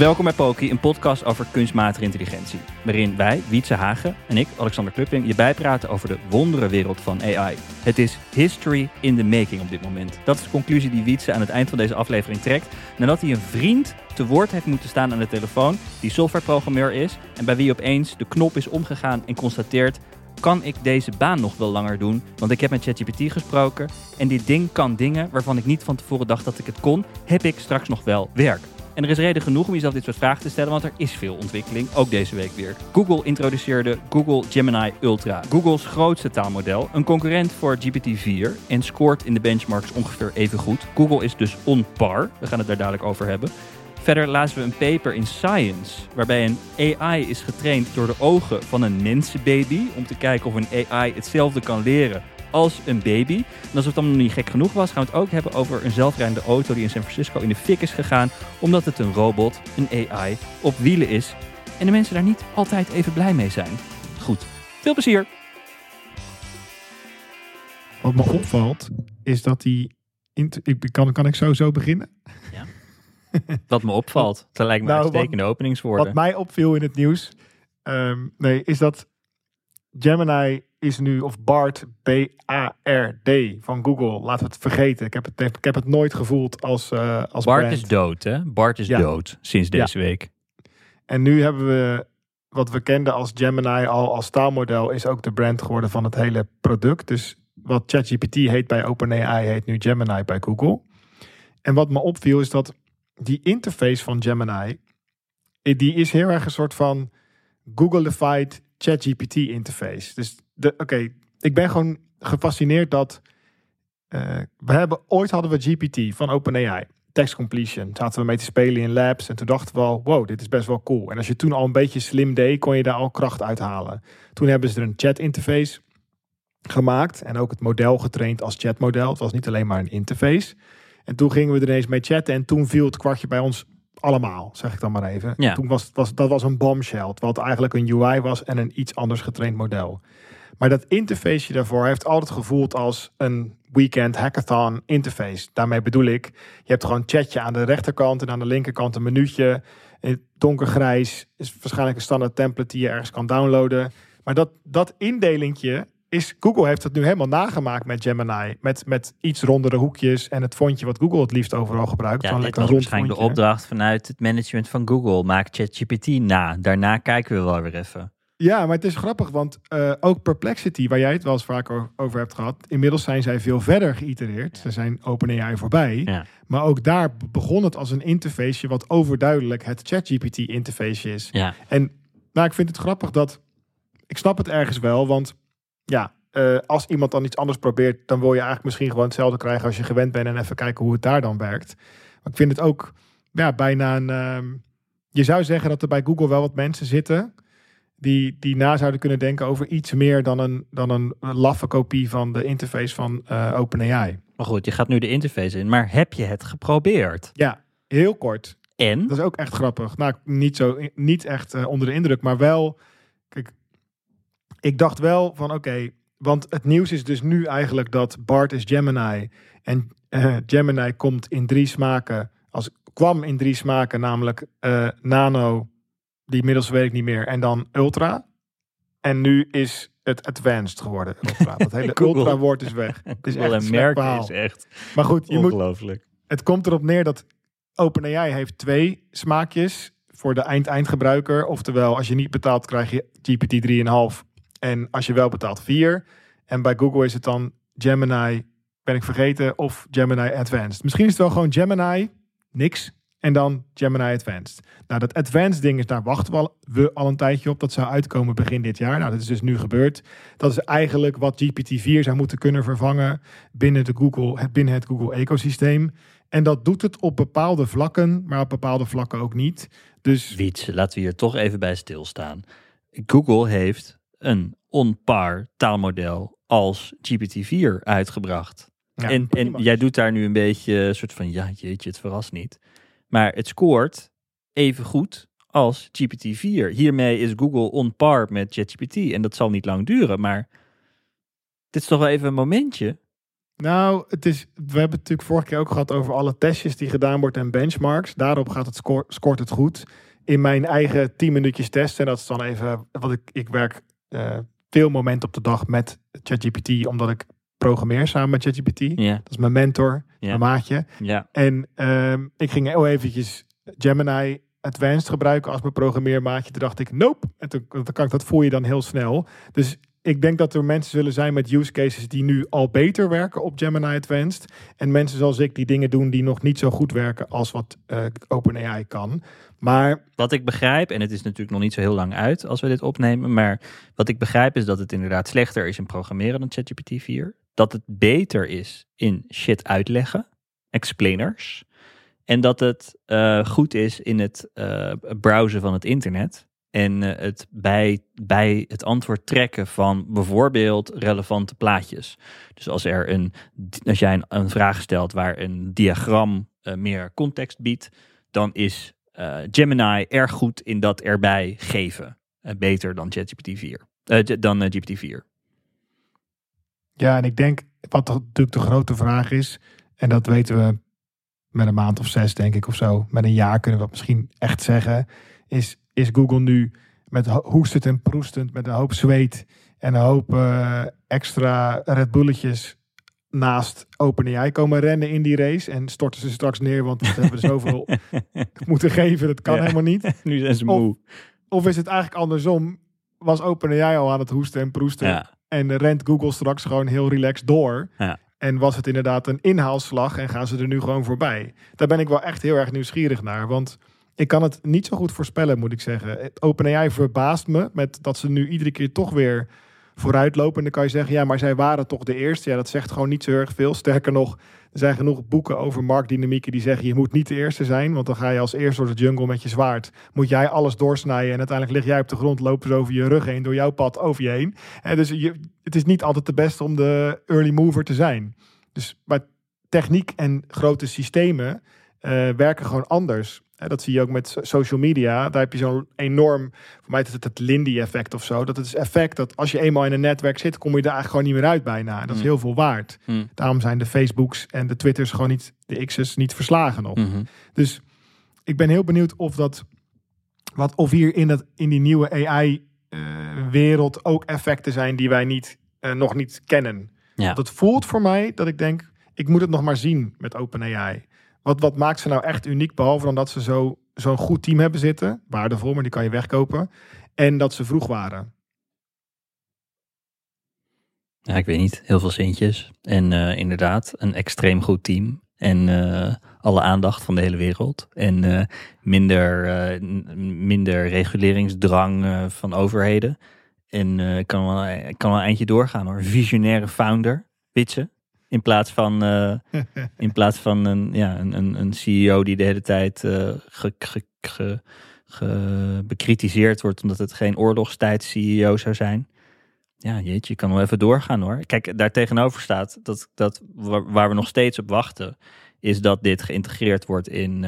Welkom bij Poki, een podcast over kunstmatige intelligentie. Waarin wij, Wietse Hagen en ik, Alexander Klupping, je bijpraten over de wonderenwereld van AI. Het is history in the making op dit moment. Dat is de conclusie die Wietse aan het eind van deze aflevering trekt. Nadat hij een vriend te woord heeft moeten staan aan de telefoon, die softwareprogrammeur is. En bij wie opeens de knop is omgegaan en constateert kan ik deze baan nog wel langer doen? Want ik heb met ChatGPT gesproken en dit ding kan dingen waarvan ik niet van tevoren dacht dat ik het kon. Heb ik straks nog wel werk? En er is reden genoeg om jezelf dit soort vragen te stellen, want er is veel ontwikkeling, ook deze week weer. Google introduceerde Google Gemini Ultra, Google's grootste taalmodel, een concurrent voor GPT-4 en scoort in de benchmarks ongeveer even goed. Google is dus on par, we gaan het daar dadelijk over hebben. Verder lazen we een paper in Science, waarbij een AI is getraind door de ogen van een mensenbaby, om te kijken of een AI hetzelfde kan leren als een baby. En als het dan nog niet gek genoeg was, gaan we het ook hebben over een zelfrijdende auto die in San Francisco in de fik is gegaan, omdat het een robot, een AI, op wielen is. En de mensen daar niet altijd even blij mee zijn. Goed, veel plezier! Wat me opvalt, is dat die... Ik, kan, kan ik sowieso beginnen? Wat me opvalt, dat lijkt me Nou, uitstekende openingswoorden. Wat mij opviel in het nieuws, ehm, nee, is dat Gemini is nu, of BART, B-A-R-D van Google. Laten we het vergeten. Ik heb het, ik heb het nooit gevoeld als, eh als Bart brand. is dood, hè? Bart is Ja. dood sinds Ja. deze week. En nu hebben we wat we kenden als Gemini al als taalmodel is ook de brand geworden van het hele product. Dus wat ChatGPT heet bij OpenAI heet nu Gemini bij Google. En wat me opviel is dat die interface van Gemini, eh, die is heel erg een soort van Googleified ChatGPT interface. Dus oké, ik ben gewoon gefascineerd dat eh, we hebben ooit hadden we GPT van OpenAI text completion. Zaten we mee te spelen in labs. En toen dachten we al, wow, dit is best wel cool. En als je toen al een beetje slim deed, kon je daar al kracht uithalen. Toen hebben ze er een chat interface gemaakt. En ook het model getraind als chatmodel. Het was niet alleen maar een interface. En toen gingen we er ineens mee chatten. En toen viel het kwartje bij ons allemaal, zeg ik dan maar even. Ja. Toen was, was dat was een bombshell. Wat eigenlijk een UI was en een iets anders getraind model. Maar dat interface daarvoor heeft altijd gevoeld als een weekend hackathon interface. Daarmee bedoel ik, je hebt gewoon een chatje aan de rechterkant en aan de linkerkant een minuutje. In donkergrijs is waarschijnlijk een standaard template die je ergens kan downloaden. Maar dat, dat indelingje is, Google heeft het nu helemaal nagemaakt met Gemini. Met, met iets rondere hoekjes en het fontje wat Google het liefst overal gebruikt. Ja, dit was waarschijnlijk de opdracht vanuit het management van Google. Maak ChatGPT na. Daarna kijken we wel weer even. Ja, maar het is grappig, want eh, ook Perplexity, waar jij het wel eens vaker over hebt gehad, inmiddels zijn zij veel verder geïtereerd. Ze zijn OpenAI voorbij. Ja. Maar ook daar begon het als een interface wat overduidelijk het ChatGPT interface is. Ja, En nou, ik vind het grappig dat, ik snap het ergens wel, want ja, eh, als iemand dan iets anders probeert, dan wil je eigenlijk misschien gewoon hetzelfde krijgen als je gewend bent en even kijken hoe het daar dan werkt. Maar ik vind het ook ja, bijna een, ehm, je zou zeggen dat er bij Google wel wat mensen zitten die, die na zouden kunnen denken over iets meer dan een, dan een laffe kopie van de interface van eh, OpenAI. maar goed, je gaat nu de interface in. Maar heb je het geprobeerd? Ja, heel kort. En? Dat is ook echt grappig. Nou, niet, zo, niet echt eh, onder de indruk, maar wel. Kijk, ik dacht wel van oké, want het nieuws is dus nu eigenlijk dat Bart is Gemini en eh, Gemini komt in drie smaken. Als kwam in drie smaken, namelijk Nano, die inmiddels weet ik niet meer, en dan Ultra. En nu is het Advanced geworden. Ultra. Dat hele Google. Ultra woord is weg. Het is echt een verhaal. is echt Maar goed, je moet, ongelooflijk. het komt erop neer dat OpenAI heeft twee smaakjes voor de eind-eindgebruiker. Oftewel, als je niet betaalt krijg je GPT 3,5 en als je wel betaalt 4. En bij Google is het dan Gemini, ben ik vergeten, of Gemini Advanced. Misschien is het wel gewoon Gemini, niks. En dan Gemini Advanced. Nou, dat Advanced ding is, daar wachten we al, we al een tijdje op. Dat zou uitkomen begin dit jaar. Nou, dat is dus nu gebeurd. Dat is eigenlijk wat GPT-4 zou moeten kunnen vervangen binnen, de Google, het, binnen het Google-ecosysteem. En dat doet het op bepaalde vlakken, maar op bepaalde vlakken ook niet. Dus Wiets, laten we hier toch even bij stilstaan. Google heeft een on-par taalmodel als GPT-4 uitgebracht. ja, en, en jij doet daar nu een beetje een soort van, ja jeetje, het verrast niet. Maar het scoort even goed als GPT-4. Hiermee is Google on par met ChatGPT. En dat zal niet lang duren, maar dit is toch wel even een momentje. Nou, het is, we hebben het natuurlijk vorige keer ook gehad over alle testjes die gedaan worden en benchmarks. Daarop gaat het score, scoort het goed. In mijn eigen 10 minuutjes testen, dat is dan even wat ik, ik werk eh, veel momenten op de dag met ChatGPT, omdat ik programmeer samen met ChatGPT. Ja, Dat is mijn mentor. Mijn maatje. ja. En ehm, ik ging heel eventjes Gemini Advanced gebruiken als mijn programmeermaatje. Toen dacht ik, nope. En toen, dan kan ik, dat voel je dan heel snel. Dus ik denk dat er mensen zullen zijn met use cases die nu al beter werken op Gemini Advanced. En mensen zoals ik die dingen doen die nog niet zo goed werken als wat eh, OpenAI kan. Maar Wat ik begrijp, en het is natuurlijk nog niet zo heel lang uit als we dit opnemen, maar wat ik begrijp is dat het inderdaad slechter is in programmeren dan ChatGPT 4. Dat het beter is in shit uitleggen, explainers. En dat het eh, goed is in het eh, browsen van het internet. En eh, het bij, bij het antwoord trekken van bijvoorbeeld relevante plaatjes. Dus als, er een, als jij een, vraag stelt waar een diagram meer context biedt, dan is Gemini erg goed in dat erbij geven. Beter dan ChatGPT 4. Eh, J- dan eh, GPT 4. Ja, en ik denk wat natuurlijk de grote vraag is. En dat weten we met een maand of zes, denk ik, of zo. Met een jaar kunnen we dat misschien echt zeggen. Is, is Google nu met ho- hoestend en proestend, met een hoop zweet en een hoop eh, extra Red Bulletjes naast OpenAI komen rennen in die race. En storten ze straks neer, want we hebben zoveel moeten geven. Dat kan Ja. helemaal niet. nu zijn ze Of- moe. Of is het eigenlijk andersom? Was OpenAI al aan het hoesten en proesten? Ja. En rent Google straks gewoon heel relaxed door. Ja. En was het inderdaad een inhaalslag en gaan ze er nu gewoon voorbij? Daar ben ik wel echt heel erg nieuwsgierig naar. Want ik kan het niet zo goed voorspellen, moet ik zeggen. Het OpenAI verbaast me met dat ze nu iedere keer toch weer vooruit lopen. En dan kan je zeggen, ja, maar zij waren toch de eerste. Ja, dat zegt gewoon niet zo erg veel. Sterker nog, er zijn genoeg boeken over marktdynamieken die zeggen... je moet niet de eerste zijn, want dan ga je als eerste door de jungle met je zwaard. Moet jij alles doorsnijden en uiteindelijk lig jij op de grond... lopen ze over je rug heen, door jouw pad over je heen. En dus je, het is niet altijd de beste om de early mover te zijn. Dus bij techniek en grote systemen eh, werken gewoon anders. Dat zie je ook met so- social media. Daar heb je zo'n enorm, voor mij is het het Lindy-effect of zo. Dat het is effect dat als je eenmaal in een netwerk zit, kom je er eigenlijk gewoon niet meer uit bijna. Dat is Hmm. heel veel waard. Hmm. Daarom zijn de Facebooks en de Twitters gewoon niet, de X's niet verslagen nog. Mhm. Dus ik ben heel benieuwd of dat, wat, of hier in, dat, in die nieuwe AI-wereld ook effecten zijn die wij niet, eh, nog niet kennen. Ja. Het voelt voor mij dat ik denk, ik moet het nog maar zien met OpenAI. Wat, wat maakt ze nou echt uniek, behalve dan dat ze zo, zo'n goed team hebben zitten, waardevol, maar die kan je wegkopen, en dat ze vroeg waren. Ja, ik weet niet. Heel veel centjes. En eh, inderdaad, een extreem goed team. En eh, alle aandacht van de hele wereld. En eh, minder, minder reguleringsdrang van overheden. En kan, wel, kan wel een eindje doorgaan hoor. Visionaire founder, Witse. In plaats van, eh, in plaats van een, ja, een, een, een CEO die de hele tijd ge, ge, ge- ge- bekritiseerd wordt omdat het geen oorlogstijd-CEO zou zijn. Ja, jeetje, je kan wel even doorgaan hoor. Kijk, daar tegenover staat dat, dat waar, we nog steeds op wachten, is dat dit geïntegreerd wordt in,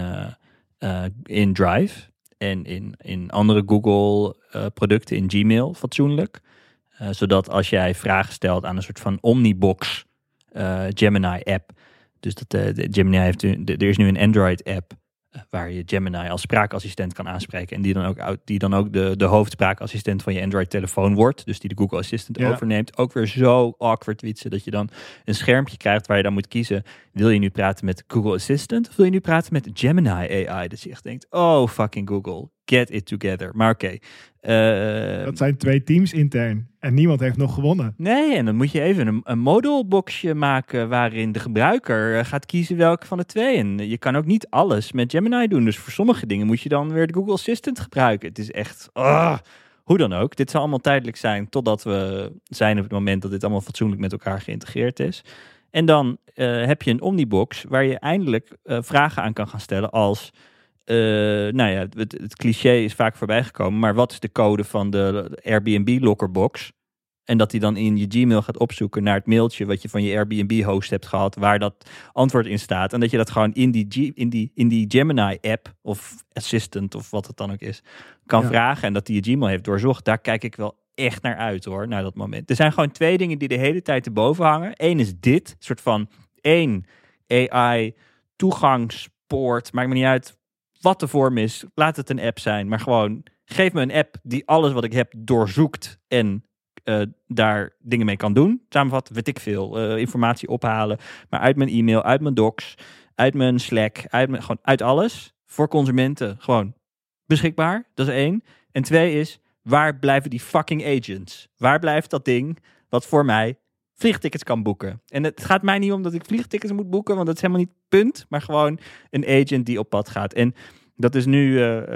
eh, in Drive en in, in andere Google-producten, in Gmail, fatsoenlijk. Zodat als jij vragen stelt aan een soort van Omnibox Gemini-app, dus dat eh, de Gemini heeft, nu- de- er is nu een Android-app eh, waar je Gemini als spraakassistent kan aanspreken. En die dan ook, die dan ook de, de hoofdspraakassistent van je Android-telefoon wordt. Dus die de Google Assistant Ja. overneemt. Ook weer zo awkward witsen dat je dan een schermpje krijgt waar je dan moet kiezen. Wil je nu praten met Google Assistant of wil je nu praten met Gemini AI? Dat je echt denkt, oh fucking Google. Get it together. Maar oké. Eh, Dat zijn twee teams intern. En niemand heeft nog gewonnen. Nee, en dan moet je even een, een modelboxje maken waarin de gebruiker eh, gaat kiezen welke van de twee. En je kan ook niet alles met Gemini doen. Dus voor sommige dingen moet je dan weer de Google Assistant gebruiken. Het is echt. ah. hoe dan ook. Dit zal allemaal tijdelijk zijn totdat we zijn op het moment dat dit allemaal fatsoenlijk met elkaar geïntegreerd is. En dan eh, heb je een Omnibox waar je eindelijk eh, vragen aan kan gaan stellen als. Eh, nou ja, het, het cliché is vaak voorbij gekomen, maar wat is de code van de Airbnb lockerbox? En dat hij dan in je Gmail gaat opzoeken naar het mailtje wat je van je Airbnb-host hebt gehad, waar dat antwoord in staat. En dat je dat gewoon in die, G- in die, in die Gemini-app of Assistant of wat het dan ook is, kan Ja. vragen. En dat hij je Gmail heeft doorzocht. Daar kijk ik wel echt naar uit hoor, naar dat moment. Er zijn gewoon twee dingen die de hele tijd erboven hangen. Eén is dit, soort van één AI toegangspoort. Maakt me niet uit wat de vorm is. Laat het een app zijn, maar gewoon geef me een app die alles wat ik heb doorzoekt en eh, daar dingen mee kan doen. Samenvat, weet ik veel, eh, informatie ophalen, maar uit mijn e-mail, uit mijn docs, uit mijn Slack, uit, mijn, gewoon uit alles voor consumenten gewoon beschikbaar. Dat is één. En twee is, waar blijven die fucking agents? Waar blijft dat ding wat voor mij vliegtickets kan boeken? En het gaat mij niet om dat ik vliegtickets moet boeken, want dat is helemaal niet punt, maar gewoon een agent die op pad gaat. En dat is nu, eh, eh,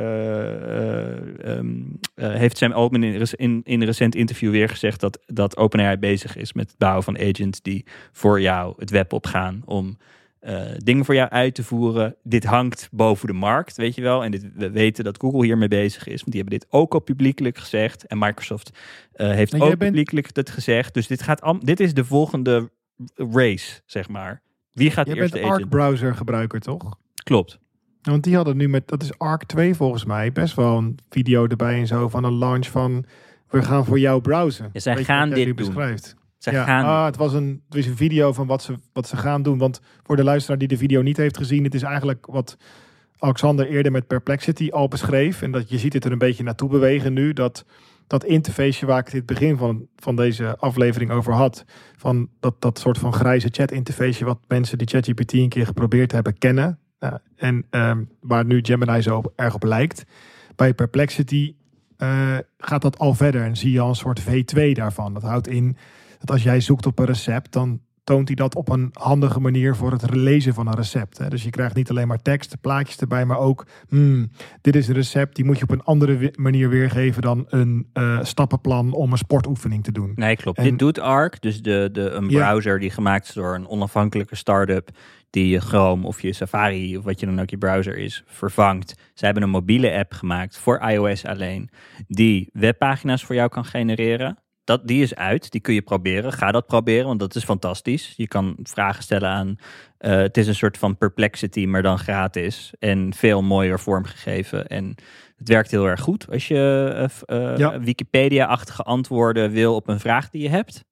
eh, ehm, eh, heeft Sam Altman in, in, in een recent interview weer gezegd dat, dat OpenAI bezig is met het bouwen van agents die voor jou het web opgaan om eh, dingen voor jou uit te voeren. Dit hangt boven de markt, weet je wel. En dit, we weten dat Google hiermee bezig is, want die hebben dit ook al publiekelijk gezegd. En Microsoft eh, heeft ook bent- publiekelijk het gezegd. Dus dit, gaat am- dit is de volgende race, zeg maar. Wie gaat Je de Arc browser gebruiker, toch? Klopt. Want die hadden nu met, dat is Arc 2 volgens mij, best wel een video erbij en zo van een launch van we gaan voor jou browsen. Ja, zij Weet gaan dit doen. beschrijft? Zij ja, gaan ah, het was een, het een video van wat ze, wat ze gaan doen. Want voor de luisteraar die de video niet heeft gezien, het is eigenlijk wat Alexander eerder met Perplexity al beschreef. En dat je ziet het er een beetje naartoe bewegen nu. Dat dat interfaceje waar ik het begin van, van deze aflevering over had. Van dat, dat soort van grijze chat interfaceje wat mensen die ChatGPT een keer geprobeerd hebben kennen. Nou, en ehm, waar nu Gemini zo op- erg op lijkt. Bij Perplexity eh, gaat dat al verder en zie je al een soort V2 daarvan. Dat houdt in dat als jij zoekt op een recept, dan toont hij dat op een handige manier voor het lezen van een recept. Dus je krijgt niet alleen maar tekst, plaatjes erbij, maar ook, hmm, dit is een recept, die moet je op een andere manier weergeven dan een eh, stappenplan om een sportoefening te doen. Nee, klopt. En- Dit doet Arc, dus de, de, een browser die gemaakt is door een onafhankelijke start-up die je Chrome of je Safari of wat je dan ook je browser is vervangt. Zij hebben een mobiele app gemaakt voor iOS alleen die webpagina's voor jou kan genereren. Dat, die is uit, die kun je proberen. Ga dat proberen, want dat is fantastisch. Je kan vragen stellen aan. eh, het is een soort van perplexity, maar dan gratis. En veel mooier vormgegeven. En het werkt heel erg goed als je eh, eh, Ja. Wikipedia-achtige antwoorden wil op een vraag die je hebt.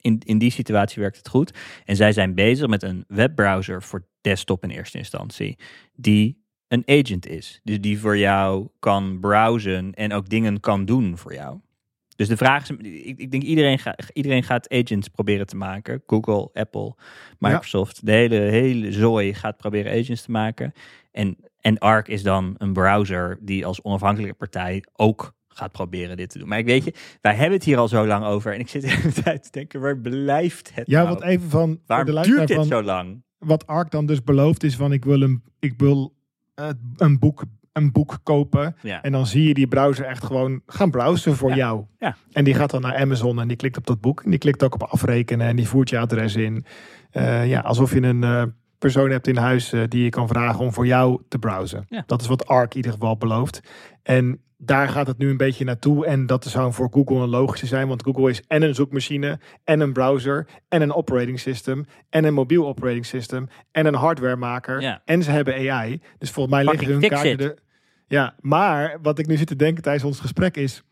In, in die situatie werkt het goed. En zij zijn bezig met een webbrowser voor desktop in eerste instantie. Die een agent is. Dus die voor jou kan browsen en ook dingen kan doen voor jou. Dus de vraag is, ik, ik denk iedereen, ga, iedereen gaat agents proberen te maken. Google, Apple, Microsoft. De hele, hele zooi gaat proberen agents te maken. En, en Arc is dan een browser die als onafhankelijke partij ook gaat proberen dit te doen. Maar ik weet je, wij hebben het hier al zo lang over. En ik zit de hele tijd te denken, waar blijft het Ja, nou? wat even van Waarom de duurt dit van zo lang? wat Arc dan dus belooft is van ik wil een, ik wil eh, een boek een boek kopen Ja. en dan zie je die browser echt gewoon gaan browsen voor Ja. jou. Ja. En die gaat dan naar Amazon en die klikt op dat boek en die klikt ook op afrekenen en die voert je adres in. Eh, ja, alsof je een eh, persoon hebt in huis eh, die je kan vragen om voor jou te browsen. Ja. Dat is wat Arc in ieder geval belooft. En daar gaat het nu een beetje naartoe. En dat zou voor Google een logische zijn. Want Google is en een zoekmachine, en een browser, en een operating system, en een mobiel operating system, en een hardwaremaker. Ja. En ze hebben AI. Dus volgens mij liggen hun kaarten er. Ja, maar wat ik nu zit te denken tijdens ons gesprek is.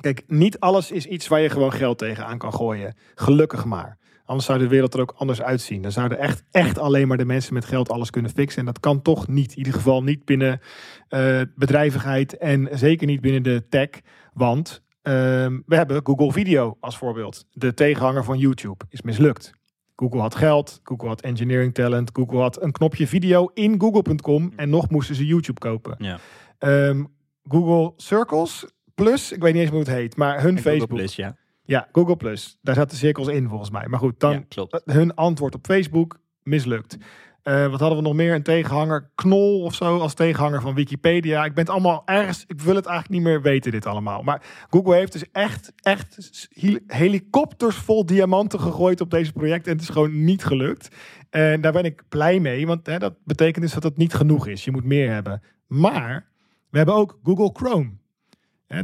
Kijk, niet alles is iets waar je gewoon geld tegenaan kan gooien. Gelukkig maar. Anders zou de wereld er ook anders uitzien. Dan zouden echt, echt alleen maar de mensen met geld alles kunnen fixen. En dat kan toch niet. In ieder geval niet binnen eh, bedrijvigheid en zeker niet binnen de tech. Want ehm, we hebben Google Video als voorbeeld. De tegenhanger van YouTube is mislukt. Google had geld, Google had engineering talent, Google had een knopje video in google.com en nog moesten ze YouTube kopen. Ja. Ehm, Google Circles Plus. Ik weet niet eens hoe het heet, maar hun En Facebook. Plus, ja. Ja, Google Plus. Daar zaten cirkels in volgens mij. Maar goed, dan ja, klopt. eh, hun antwoord op Facebook mislukt. Eh, wat hadden we nog meer? Een tegenhanger, Knol of zo, als tegenhanger van Wikipedia. Ik ben het allemaal ergens, ik wil het eigenlijk niet meer weten, dit allemaal. Maar Google heeft dus echt, echt hel- helikopters vol diamanten gegooid op deze project. En het is gewoon niet gelukt. En daar ben ik blij mee, want hè, dat betekent dus dat het niet genoeg is. Je moet meer hebben. Maar we hebben ook Google Chrome.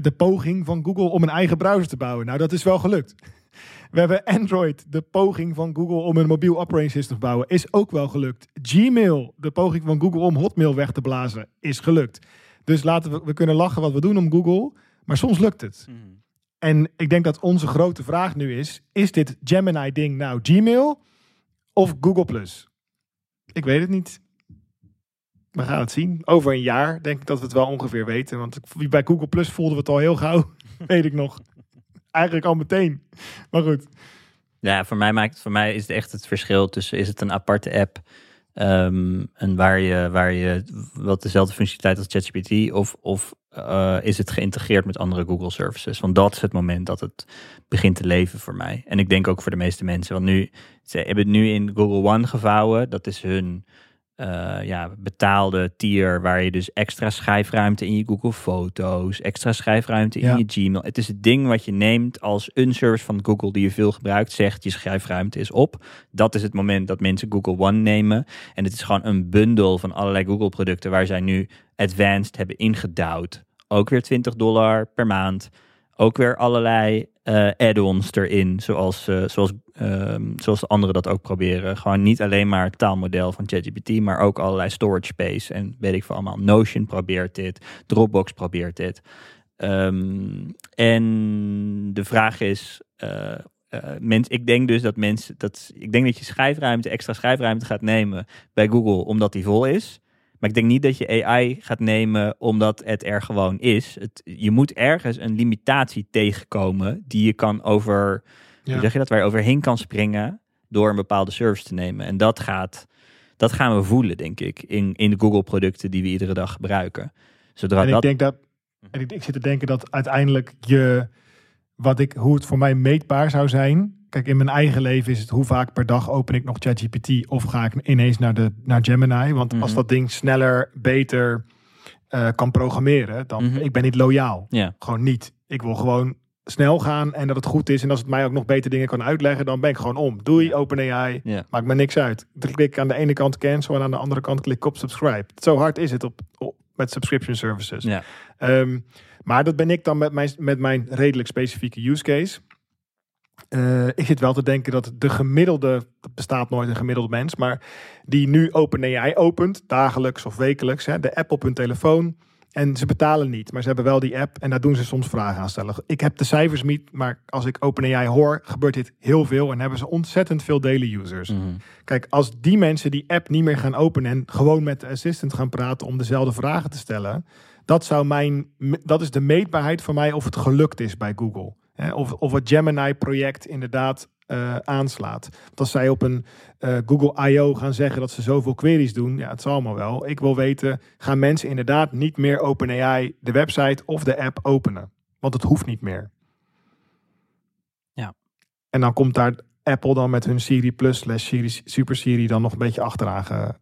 De poging van Google om een eigen browser te bouwen. Nou, dat is wel gelukt. We hebben Android, de poging van Google om een mobiel operating system te bouwen, is ook wel gelukt. Gmail, de poging van Google om Hotmail weg te blazen, is gelukt. Dus laten we, we kunnen lachen wat we doen om Google, maar soms lukt het. Mhm. En ik denk dat onze grote vraag nu is: is dit Gemini-ding nou Gmail of Google Plus? Ik weet het niet. We gaan het zien. Over een jaar denk ik dat we het wel ongeveer weten. Want bij Google Plus voelden we het al heel gauw. weet ik nog. Eigenlijk al meteen. Maar goed. Ja, voor mij, maakt, voor mij is het echt het verschil tussen is het een aparte app ehm, en waar je, waar je wat dezelfde functionaliteit als ChatGPT of, of eh, is het geïntegreerd met andere Google services? Want dat is het moment dat het begint te leven voor mij. En ik denk ook voor de meeste mensen. Want nu, ze hebben het nu in Google One gevouwen. Dat is hun eh, ja, betaalde tier waar je dus extra schijfruimte in je Google Foto's, extra schijfruimte in Ja. je Gmail. Het is het ding wat je neemt als een service van Google die je veel gebruikt, zegt je schijfruimte is op. Dat is het moment dat mensen Google One nemen. En het is gewoon een bundel van allerlei Google producten waar zij nu advanced hebben ingedouwd. Ook weer 20 dollar per maand. Ook weer allerlei eh, add-ons erin, zoals, eh, zoals, ehm, zoals de anderen dat ook proberen. Gewoon niet alleen maar het taalmodel van ChatGPT, maar ook allerlei storage space. En weet ik veel allemaal. Notion probeert dit, Dropbox probeert dit. Ehm, en de vraag is, eh, mens, ik denk dus dat mensen, dat, ik denk dat je schijfruimte, extra schijfruimte gaat nemen bij Google omdat die vol is. Maar ik denk niet dat je AI gaat nemen omdat het er gewoon is. Je moet ergens een limitatie tegenkomen die je kan over, hoe zeg je dat, waar je overheen kan springen door een bepaalde service te nemen. En dat gaat, dat gaan we voelen, denk ik, in, in de Google producten die we iedere dag gebruiken. Zodra En ik dat, denk dat. En ik, ik zit te denken dat uiteindelijk je. Wat ik, hoe het voor mij meetbaar zou zijn. Kijk, in mijn eigen leven is het hoe vaak per dag open ik nog ChatGPT of ga ik ineens naar, de, naar Gemini. Want als Mhm. dat ding sneller, beter eh, kan programmeren, dan Mhm. ik ben niet loyaal. ja, Gewoon niet. Ik wil gewoon snel gaan en dat het goed is. En als het mij ook nog beter dingen kan uitleggen, dan ben ik gewoon om. Doei, OpenAI. ja. Maakt me niks uit. Klik ik aan de ene kant cancel en aan de andere kant klik ik op subscribe. Zo hard is het op, op met subscription services. Ja. Ehm, maar dat ben ik dan met mijn, met mijn redelijk specifieke use case. Eh, ik zit wel te denken dat de gemiddelde, bestaat nooit een gemiddelde mens, maar die nu OpenAI opent, dagelijks of wekelijks, hè, de app op hun telefoon. En ze betalen niet, maar ze hebben wel die app en daar doen ze soms vragen aan stellen. Ik heb de cijfers niet, maar als ik OpenAI hoor, gebeurt dit heel veel en hebben ze ontzettend veel daily users. Mhm. Kijk, als die mensen die app niet meer gaan openen en gewoon met de assistant gaan praten om dezelfde vragen te stellen, dat, zou mijn, dat is de meetbaarheid voor mij of het gelukt is bij Google. Of, of het Gemini-project inderdaad eh, aanslaat. Want als zij op een eh, Google I.O. gaan zeggen dat ze zoveel queries doen, ja, het zal allemaal wel. Ik wil weten, gaan mensen inderdaad niet meer OpenAI de website of de app openen? Want het hoeft niet meer. Ja. En dan komt daar Apple dan met hun Siri Plus slash Siri Super Siri dan nog een beetje achteraan ge,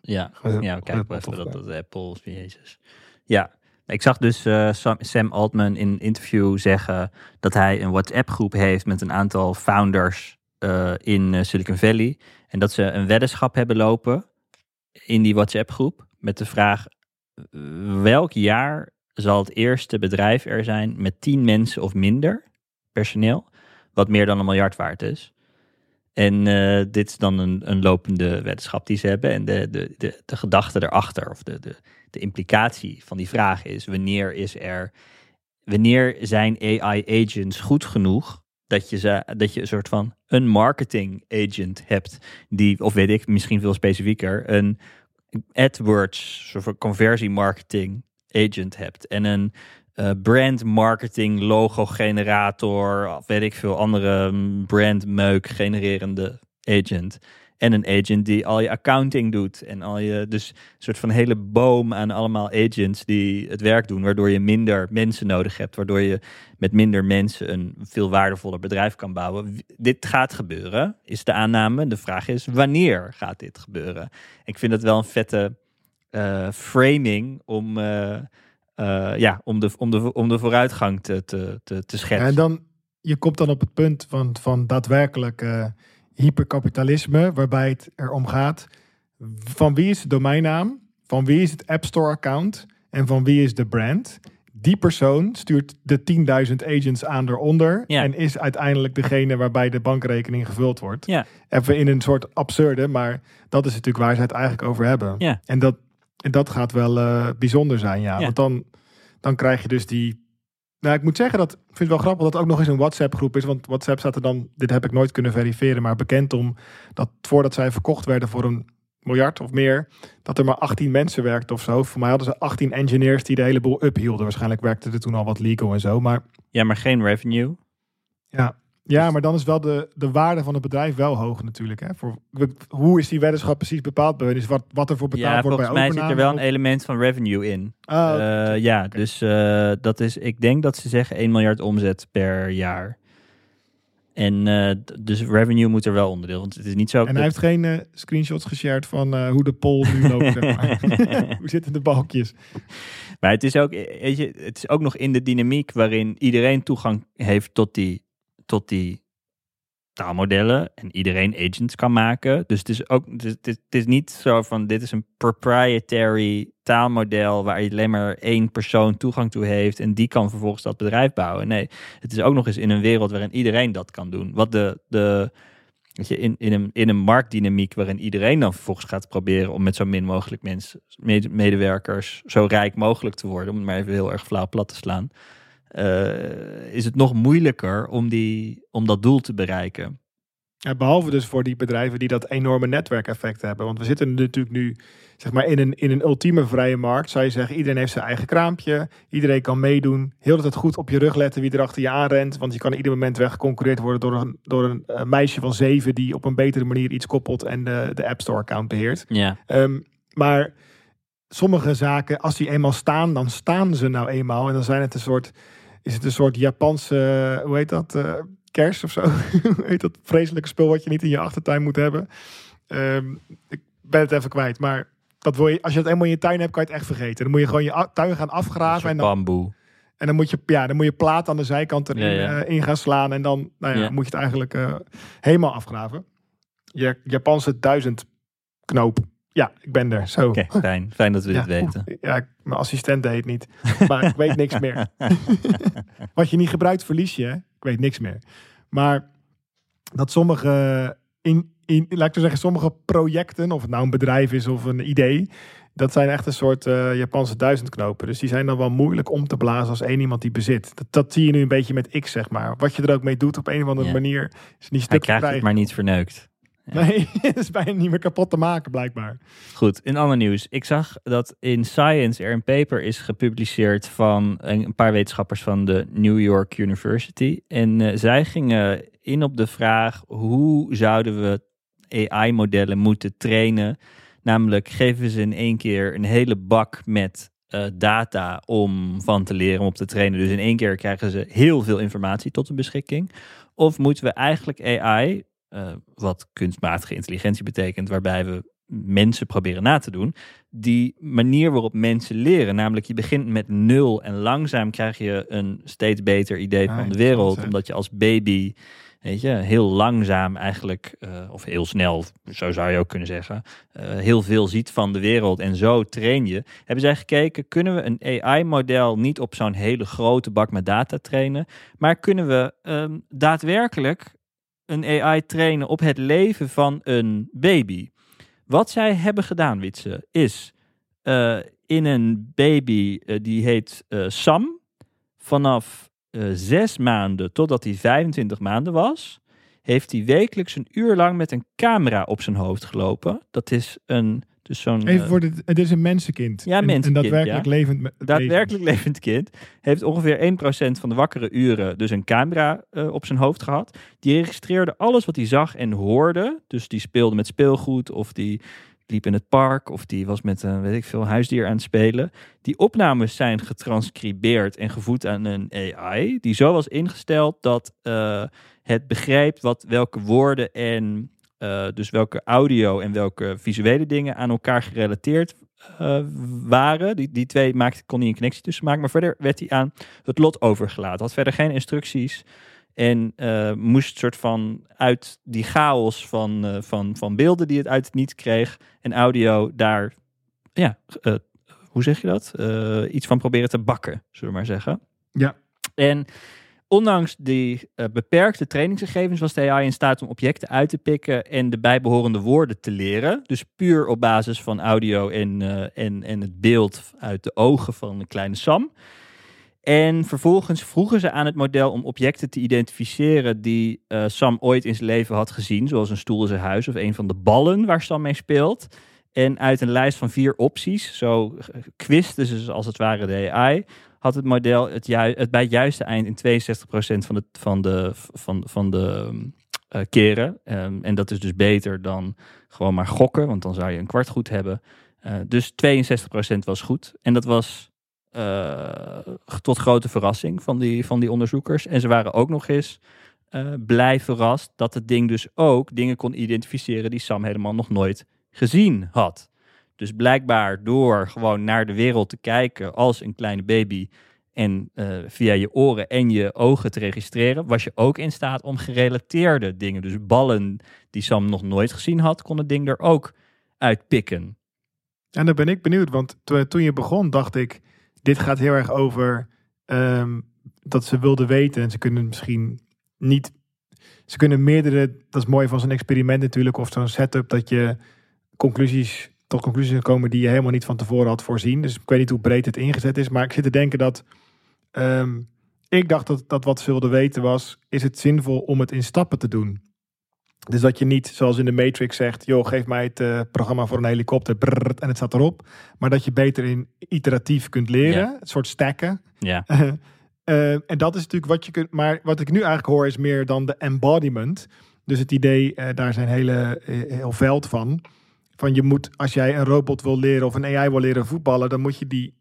Ja, ge- ja kijk even dat, dat Apple, jezus. Ja, ik zag dus eh, Sam, Altman in een interview zeggen dat hij een WhatsApp-groep heeft met een aantal founders eh, in eh, Silicon Valley. En dat ze een weddenschap hebben lopen in die WhatsApp-groep met de vraag: welk jaar zal het eerste bedrijf er zijn met tien mensen of minder personeel, wat meer dan een miljard waard is? En dit is dan een, een lopende weddenschap die ze hebben. En de, de, de, de gedachte erachter, of de, de, de implicatie van die vraag is: wanneer is er, wanneer zijn AI-agents goed genoeg dat je, ze, dat je een soort van een marketing agent hebt, die, of weet ik, misschien veel specifieker, een AdWords, soort van conversie marketing agent hebt en een eh, brand marketing logo generator, of weet ik veel andere mm, brand meuk genererende agent. En een agent die al je accounting doet. En al je, dus een soort van hele boom aan allemaal agents die het werk doen. Waardoor je minder mensen nodig hebt. Waardoor je met minder mensen een veel waardevoller bedrijf kan bouwen. Dit gaat gebeuren, is de aanname. De vraag is, wanneer gaat dit gebeuren? Ik vind het wel een vette uh, framing om, uh, uh, ja, om, de, om, de, om de vooruitgang te, te, te, te schetsen. en dan, je komt dan op het punt van, van daadwerkelijk hyperkapitalisme, waarbij het erom gaat van wie is de domeinnaam, van wie is het App Store account en van wie is de brand. Die persoon stuurt de 10.000 agents aan eronder Ja. en is uiteindelijk degene waarbij de bankrekening gevuld wordt. Ja. Even in een soort absurde, maar dat is natuurlijk waar ze het eigenlijk over hebben. Ja. En dat, en dat gaat wel eh, bijzonder zijn, ja. Ja. Want dan, dan krijg je dus die... Nou, ik moet zeggen dat, ik vind het wel grappig dat het ook nog eens een WhatsApp groep is. Want WhatsApp staat er dan, dit heb ik nooit kunnen verifiëren, maar bekend om dat voordat zij verkocht werden voor een miljard of meer, dat er maar 18 mensen werkten of zo. Voor mij hadden ze 18 engineers die de hele boel uphielden. Waarschijnlijk werkte er toen al wat legal en zo. Maar Ja, maar geen revenue. ja, ja maar dan is wel de, de waarde van het bedrijf wel hoog natuurlijk. Hè? Voor, hoe is die weddenschap precies bepaald? Is wat, wat er voor betaald Ja, wordt bij volgens mij zit er wel een overname? element van revenue in. Oh, ja, dus eh, dat is, ik denk dat ze zeggen 1 miljard omzet per jaar. En eh, dus revenue moet er wel onderdeel. Want het is niet zo. En hij heeft geen screenshots geshared van hoe de poll nu loopt. zeg maar. hoe zitten de balkjes? Maar het is, ook, weet je, het is ook nog in de dynamiek waarin iedereen toegang heeft tot die, tot die taalmodellen. En iedereen agents kan maken. Dus het is ook het is, niet zo van dit is een proprietary taalmodel waar je alleen maar één persoon toegang toe heeft. En die kan vervolgens dat bedrijf bouwen. Nee, het is ook nog eens in een wereld waarin iedereen dat kan doen. Wat de, de je, in, in, een, in een marktdynamiek waarin iedereen dan vervolgens gaat proberen om met zo min mogelijk mensen, mede- medewerkers, zo rijk mogelijk te worden, om het maar even heel erg flauw plat te slaan, eh, is het nog moeilijker om, die, om dat doel te bereiken. Ja, behalve dus voor die bedrijven die dat enorme netwerkeffect hebben. Want we zitten natuurlijk nu zeg maar, in, een, in een ultieme vrije markt. Zou je zeggen, iedereen heeft zijn eigen kraampje. Iedereen kan meedoen. Heel de tijd goed op je rug letten wie er achter je aanrent. Want je kan ieder moment weggeconcureerd worden door een, door een eh, meisje van zeven... die op een betere manier iets koppelt en de, de App Store account beheert. Ja, Ehm, maar sommige zaken, als die eenmaal staan, dan staan ze nou eenmaal. En dan zijn het een soort, is het een soort Japanse, hoe heet dat, eh, kers of zo? hoe heet dat vreselijke spul wat je niet in je achtertuin moet hebben? Ehm, ik ben het even kwijt, maar dat wil je, als je het eenmaal in je tuin hebt, kan je het echt vergeten. Dan moet je gewoon je tuin gaan afgraven en dan, bamboe. en dan moet je, ja, dan moet je plaat aan de zijkant erin Ja, ja. eh, in gaan slaan en dan, nou ja, moet je het eigenlijk eh, helemaal afgraven. Je Japanse duizend knoop. Ja, ik ben er. Zo. Oké, fijn. Fijn dat we dit weten. Ja, mijn assistent deed het niet. Maar ik weet niks meer. Wat je niet gebruikt, verlies je. hè? Ik weet niks meer. Maar dat sommige, in, in, laat ik zo zeggen, sommige projecten, of het nou een bedrijf is of een idee, dat zijn echt een soort eh, Japanse duizendknopen. Dus die zijn dan wel moeilijk om te blazen als één iemand die bezit. Dat, dat zie je nu een beetje met X, zeg maar. Wat je er ook mee doet op een of andere Ja. manier, is niet Hij stuk te krijgt het maar niet verneukt. Nee, het is bijna niet meer kapot te maken, blijkbaar. Goed, in ander nieuws. Ik zag dat in Science er een paper is gepubliceerd van een paar wetenschappers van de New York University. En eh, zij gingen in op de vraag hoe zouden we AI-modellen moeten trainen. Namelijk geven ze in één keer een hele bak met eh, data om van te leren, om op te trainen. Dus in één keer krijgen ze heel veel informatie tot hun beschikking. Of moeten we eigenlijk AI, eh, wat kunstmatige intelligentie betekent, waarbij we mensen proberen na te doen, die manier waarop mensen leren. Namelijk, je begint met nul en langzaam krijg je een steeds beter idee Ah, van de wereld, omdat je als baby, weet je, heel langzaam eigenlijk, eh, of heel snel, zo zou je ook kunnen zeggen, eh, heel veel ziet van de wereld en zo train je. Hebben zij gekeken, kunnen we een AI-model niet op zo'n hele grote bak met data trainen, maar kunnen we ehm, daadwerkelijk een AI trainen op het leven van een baby? Wat zij hebben gedaan, Witse, is eh, in een baby eh, die heet eh, Sam, vanaf zes maanden totdat hij 25 maanden was, heeft hij wekelijks een uur lang met een camera op zijn hoofd gelopen. Dat is een Dus zo'n Even eh, voor dit, het is een mensenkind. Ja, Een- mensenkind, Een daadwerkelijk ja. levend me- daadwerkelijk levend kind heeft ongeveer 1% van de wakkere uren dus een camera eh, op zijn hoofd gehad. Die registreerde alles wat hij zag en hoorde. Dus die speelde met speelgoed of die liep in het park of die was met een weet ik veel huisdier aan het spelen. Die opnames zijn getranscribeerd en gevoed aan een AI die zo was ingesteld dat eh, het begrijpt wat welke woorden en eh, dus welke audio en welke visuele dingen aan elkaar gerelateerd eh, waren. Die, die twee maakte, kon hij een connectie tussen maken. Maar verder werd hij aan het lot overgelaten. Had verder geen instructies. En eh, moest soort van uit die chaos van, van, van beelden die het uit het niet kreeg. En audio daar, ja, hoe zeg je dat? Iets van proberen te bakken, zullen we maar zeggen. Ja. En ondanks die eh, beperkte trainingsgegevens was de AI in staat om objecten uit te pikken en de bijbehorende woorden te leren. Dus puur op basis van audio en, eh, en, en het beeld uit de ogen van de kleine Sam. En vervolgens vroegen ze aan het model om objecten te identificeren die eh, Sam ooit in zijn leven had gezien, zoals een stoel in zijn huis of een van de ballen waar Sam mee speelt. En uit een lijst van vier opties, zo quizten ze als het ware de AI, had het model het, bij het juiste eind in 62% van de, van de, van, van de eh, keren. Ehm, en dat is dus beter dan gewoon maar gokken, want dan zou je een kwart goed hebben. Eh, dus 62% was goed. En dat was eh, tot grote verrassing van die, van die onderzoekers. En ze waren ook nog eens blij verrast dat het ding dus ook dingen kon identificeren die Sam helemaal nog nooit gezien had. Dus blijkbaar door gewoon naar de wereld te kijken als een kleine baby en eh, via je oren en je ogen te registreren, was je ook in staat om gerelateerde dingen, dus ballen die Sam nog nooit gezien had, kon het ding er ook uitpikken. En dan ben ik benieuwd, want to- toen je begon dacht ik, dit gaat heel erg over ehm, dat ze wilden weten en ze kunnen misschien niet, ze kunnen meerdere, dat is mooi van zo'n experiment natuurlijk, of zo'n setup, dat je conclusies, tot conclusies kan komen die je helemaal niet van tevoren had voorzien. Dus ik weet niet hoe breed het ingezet is, maar ik zit te denken dat, ehm, ik dacht dat, dat wat ze wilden weten was, is het zinvol om het in stappen te doen? Dus dat je niet, zoals in de Matrix zegt, joh, geef mij het eh, programma voor een helikopter en het staat erop. Maar dat je beter in iteratief kunt leren, het soort stacken. Ja, Eh, en dat is natuurlijk wat je kunt, maar wat ik nu eigenlijk hoor is meer dan de embodiment. Dus het idee, eh, daar zijn hele, heel veld van. Van je moet, als jij een robot wil leren of een AI wil leren voetballen, dan moet je die,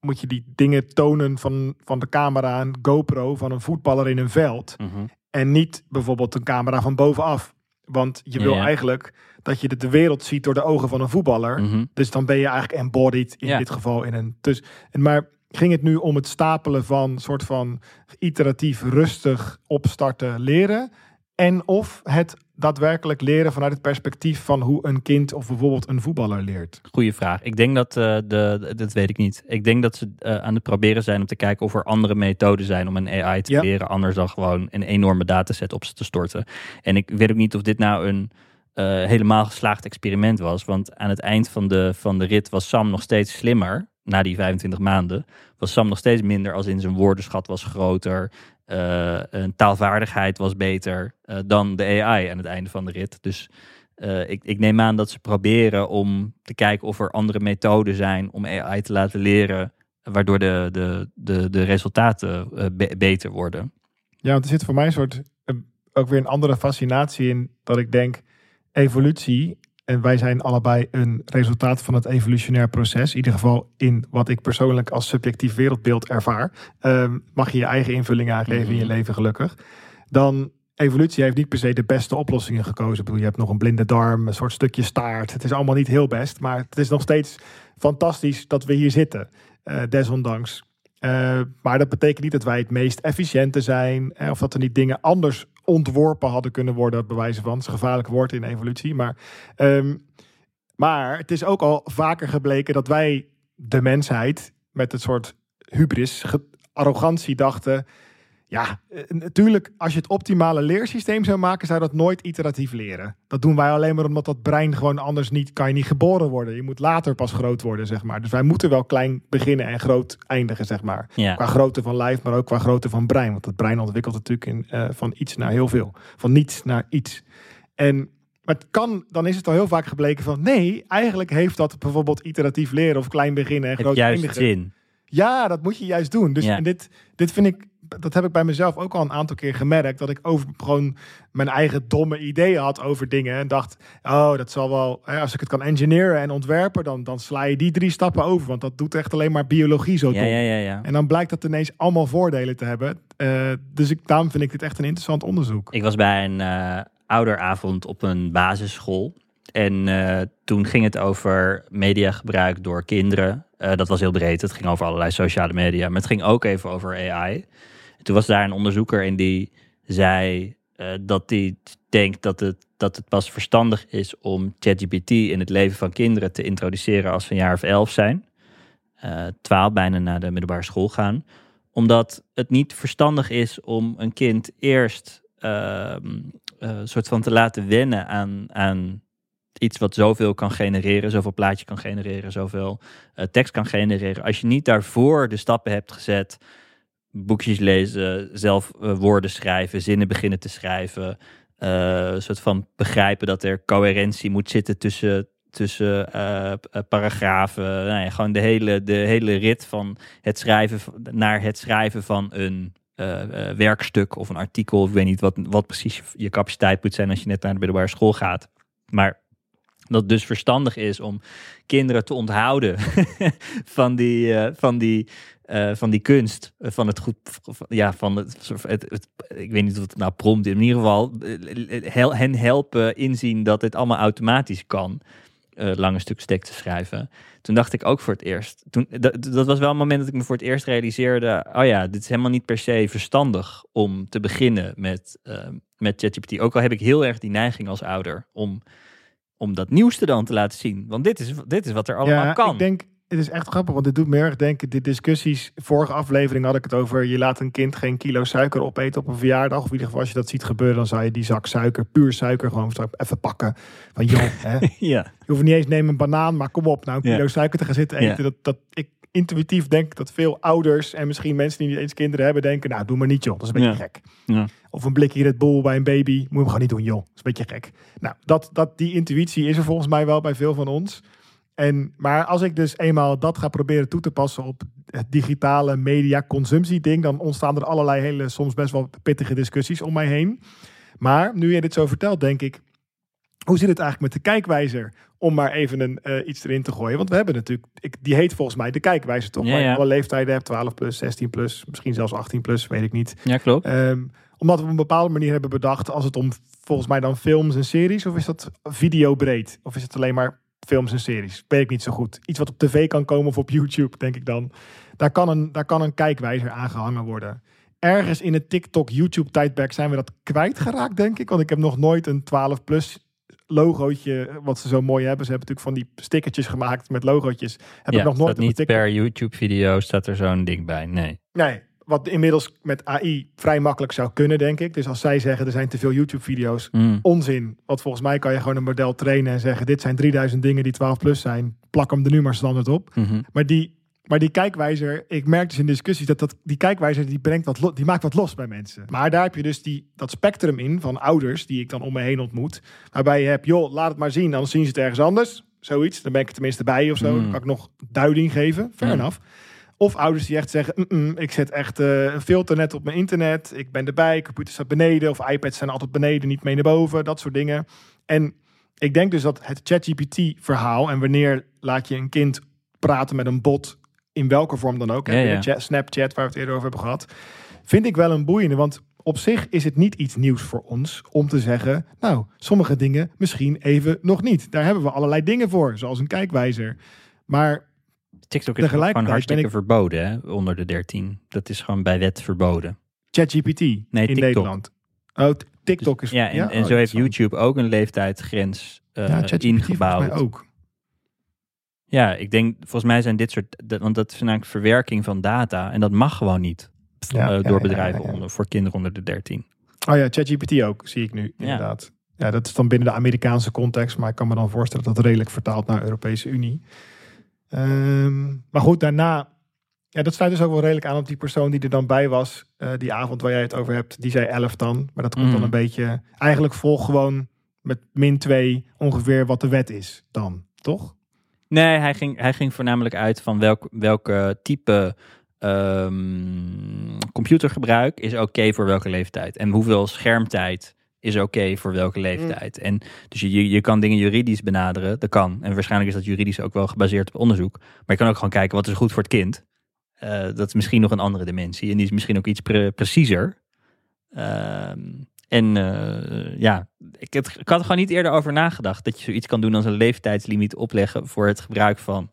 moet je die dingen tonen van, van de camera, een GoPro van een voetballer in een veld. mhm. En niet bijvoorbeeld een camera van bovenaf. Want je wil eigenlijk dat je de, wereld ziet door de ogen van een voetballer. Mhm. Dus dan ben je eigenlijk embodied in dit geval in een. Dus, maar ging het nu om het stapelen van soort van iteratief rustig opstarten leren. En of het daadwerkelijk leren vanuit het perspectief van hoe een kind of bijvoorbeeld een voetballer leert. Goeie vraag. Ik denk dat, eh, de, dat weet ik niet. Ik denk dat ze eh, aan het proberen zijn om te kijken of er andere methoden zijn om een AI te Ja. leren, anders dan gewoon een enorme dataset op ze te storten. En ik weet ook niet of dit nou een eh, helemaal geslaagd experiment was, want aan het eind van de, van de rit was Sam nog steeds slimmer. Na die 25 maanden was Sam nog steeds minder, als in zijn woordenschat was groter. Eh, een taalvaardigheid was beter eh, dan de AI aan het einde van de rit. Dus eh, ik, ik neem aan dat ze proberen om te kijken of er andere methoden zijn om AI te laten leren, waardoor de, de, de, de resultaten be- beter worden. Ja, want er zit voor mij een soort ook weer een andere fascinatie in dat ik denk evolutie en wij zijn allebei een resultaat van het evolutionair proces. In ieder geval in wat ik persoonlijk als subjectief wereldbeeld ervaar. Ehm, mag je je eigen invulling aangeven in je Mhm. leven gelukkig. Dan evolutie heeft niet per se de beste oplossingen gekozen. Ik bedoel, je hebt nog een blinde darm, een soort stukje staart. Het is allemaal niet heel best, maar het is nog steeds fantastisch dat we hier zitten. eh, desondanks. Eh, maar dat betekent niet dat wij het meest efficiënte zijn. eh, of dat er niet dingen anders ontworpen hadden kunnen worden. Bij wijze van. Het gevaarlijk woord in evolutie. Maar, ehm, maar het is ook al vaker gebleken dat wij, de mensheid, met het soort hubris, arrogantie dachten. Ja, eh, natuurlijk, als je het optimale leersysteem zou maken, zou dat nooit iteratief leren. Dat doen wij alleen maar omdat dat brein gewoon anders niet, kan je niet geboren worden. Je moet later pas groot worden, zeg maar. Dus wij moeten wel klein beginnen en groot eindigen, zeg maar. Ja, Qua grootte van lijf, maar ook qua grootte van brein. Want het brein ontwikkelt natuurlijk in, eh, van iets naar heel veel. Van niets naar iets. En Maar het kan, dan is het al heel vaak gebleken van nee, eigenlijk heeft dat bijvoorbeeld iteratief leren of klein beginnen en Het groot juist eindigen. zin. Ja, dat moet je juist doen. Dus Ja. en dit, dit vind ik, dat heb ik bij mezelf ook al een aantal keer gemerkt. Dat ik over gewoon mijn eigen domme ideeën had over dingen. En dacht, oh, dat zal wel, hè, als ik het kan engineeren en ontwerpen, dan, dan sla je die drie stappen over. Want dat doet echt alleen maar biologie zo Ja, dom. ja, ja, ja. En dan blijkt dat ineens allemaal voordelen te hebben. Eh, dus ik, daarom vind ik dit echt een interessant onderzoek. Ik was bij een eh, ouderavond op een basisschool. En eh, toen ging het over mediagebruik door kinderen. Dat was heel breed. Het ging over allerlei sociale media. Maar het ging ook even over AI. En toen was daar een onderzoeker en die zei eh, dat hij denkt dat het, dat het pas verstandig is om ChatGPT in het leven van kinderen te introduceren als ze een jaar of elf zijn. Eh twaalf, bijna naar de middelbare school gaan. Omdat het niet verstandig is om een kind eerst eh, soort van te laten wennen aan, aan iets wat zoveel kan genereren, zoveel plaatje kan genereren, zoveel tekst kan genereren. Als je niet daarvoor de stappen hebt gezet, boekjes lezen, zelf eh, woorden schrijven, zinnen beginnen te schrijven, eh, een soort van begrijpen dat er coherentie moet zitten tussen, tussen eh, paragrafen, nou ja, gewoon de hele, de hele rit van het schrijven naar het schrijven van een werkstuk of een artikel. Ik weet niet wat, wat precies je, capaciteit moet zijn als je net naar de middelbare school gaat. Maar dat het dus verstandig is om kinderen te onthouden van die, van die, eh, van die kunst, eh, van het goed, van- ja, van het, het, het- ik weet niet of het nou prompt in ieder geval eh, hel- hen helpen inzien dat dit allemaal automatisch kan, eh, lange stukjes tekst te schrijven. Toen dacht ik ook voor het eerst, toen, dat, was wel een moment dat ik me voor het eerst realiseerde, oh ja, dit is helemaal niet per se verstandig om te beginnen met, eh, met ChatGPT. Ook al heb ik heel erg die neiging als ouder om, om dat nieuwste dan te laten zien. Want dit is, dit is wat er allemaal ja, kan. ik denk, het is echt grappig, want dit doet me erg denken. De discussies, vorige aflevering had ik het over, je laat een kind geen kilo suiker opeten op een verjaardag. Of in ieder geval, als je dat ziet gebeuren, dan zou je die zak suiker, puur suiker, gewoon even pakken. Van joh, hè, ja, Je hoeft niet eens nemen een banaan, maar kom op, nou een Ja. kilo suiker te gaan zitten Ja. eten. Dat, dat ik intuïtief denk dat veel ouders en misschien mensen die niet eens kinderen hebben denken, nou doe maar niet joh, dat is een beetje gek. Ja. Of een blikje Red Bull bij een baby, moet je hem gewoon niet doen joh, dat is een beetje gek. Nou, dat, dat, die intuïtie is er volgens mij wel bij veel van ons. En, maar als ik dus eenmaal dat ga proberen toe te passen op het digitale media consumptie ding, dan ontstaan er allerlei hele, soms best wel pittige discussies om mij heen. Maar nu je dit zo vertelt, denk ik, hoe zit het eigenlijk met de kijkwijzer? Om maar even een, eh, iets erin te gooien. Want we hebben natuurlijk, ik, die heet volgens mij de kijkwijzer toch? Ja, Waar je ja. alle leeftijden hebt, 12 plus, 16 plus, misschien zelfs 18 plus, weet ik niet. ja klopt. Ehm, omdat we op een bepaalde manier hebben bedacht, als het om volgens mij dan films en series, of is dat videobreed? Of is het alleen maar films en series? Weet ik niet zo goed. Iets wat op tv kan komen of op YouTube, denk ik dan. Daar kan een, daar kan een kijkwijzer aangehangen worden. Ergens in het TikTok, YouTube tijdperk zijn we dat kwijtgeraakt, denk ik. Want ik heb nog nooit een 12 plus logootje, wat ze zo mooi hebben. Ze hebben natuurlijk van die stickertjes gemaakt met logootjes. Heb ja, ik nog nooit niet per YouTube-video staat er zo'n ding bij. Nee. Nee, wat inmiddels met AI vrij makkelijk zou kunnen, denk ik. Dus als zij zeggen er zijn te veel YouTube-video's, Mm. onzin. Want volgens mij kan je gewoon een model trainen en zeggen: dit zijn 3000 dingen die 12 plus zijn. Plak hem er nu maar standaard op. Mhm. Maar die, maar die kijkwijzer, ik merk dus in discussies dat, dat die kijkwijzer die brengt wat die maakt wat los bij mensen. Maar daar heb je dus die, dat spectrum in van ouders die ik dan om me heen ontmoet. Waarbij je hebt, joh, laat het maar zien, dan zien ze het ergens anders. Zoiets, dan ben ik er tenminste bij of zo. Mm. Dan kan ik nog duiding geven. Fair Mm. enough. Of ouders die echt zeggen, "Mm-mm, ik zet echt eh, een filter net op mijn internet. Ik ben erbij, computer staat beneden. Of iPads zijn altijd beneden, niet mee naar boven. Dat soort dingen. En ik denk dus dat het ChatGPT verhaal... en wanneer laat je een kind praten met een bot... in welke vorm dan ook. hè, Ja, ja. binnen Chat, Snapchat, waar we het eerder over hebben gehad. Vind ik wel een boeiende, want... Op zich is het niet iets nieuws voor ons om te zeggen, nou, sommige dingen misschien even nog niet. Daar hebben we allerlei dingen voor, zoals een kijkwijzer. Maar TikTok is gewoon hartstikke ik- verboden hè, onder de 13. Dat is gewoon bij wet verboden. ChatGPT Nee, in TikTok. Nederland. Oh, TikTok is... Ja, en, en oh, zo heeft. YouTube ook een leeftijdsgrens eh, ja, ingebouwd. mij ook. Ja, ik denk, volgens mij zijn dit soort, dat- want dat is namelijk verwerking van data en dat mag gewoon niet Ja, eh, door bedrijven. Onder, voor kinderen onder de 13. Oh ja, ChatGPT ook, zie ik nu, inderdaad. Ja, dat is dan binnen de Amerikaanse context, maar ik kan me dan voorstellen dat dat redelijk vertaalt naar Europese Unie. Ehm, maar goed, daarna, ja, dat sluit dus ook wel redelijk aan op die persoon die er dan bij was, eh, die avond waar jij het over hebt, die zei 11 dan. Maar dat komt dan een beetje, eigenlijk volg gewoon met min 2 ongeveer wat de wet is dan, toch? Nee, hij ging, hij ging voornamelijk uit van welk, welke type ehm, computergebruik is oké voor welke leeftijd. En hoeveel schermtijd is oké voor welke leeftijd. En dus je, je kan dingen juridisch benaderen, dat kan. En waarschijnlijk is dat juridisch ook wel gebaseerd op onderzoek. Maar je kan ook gewoon kijken wat is goed voor het kind. Eh, dat is misschien nog een andere dimensie. En die is misschien ook iets pre- preciezer. Ehm, en eh, ja, ik, ik had er gewoon niet eerder over nagedacht. Dat je zoiets kan doen als een leeftijdslimiet opleggen voor het gebruik van,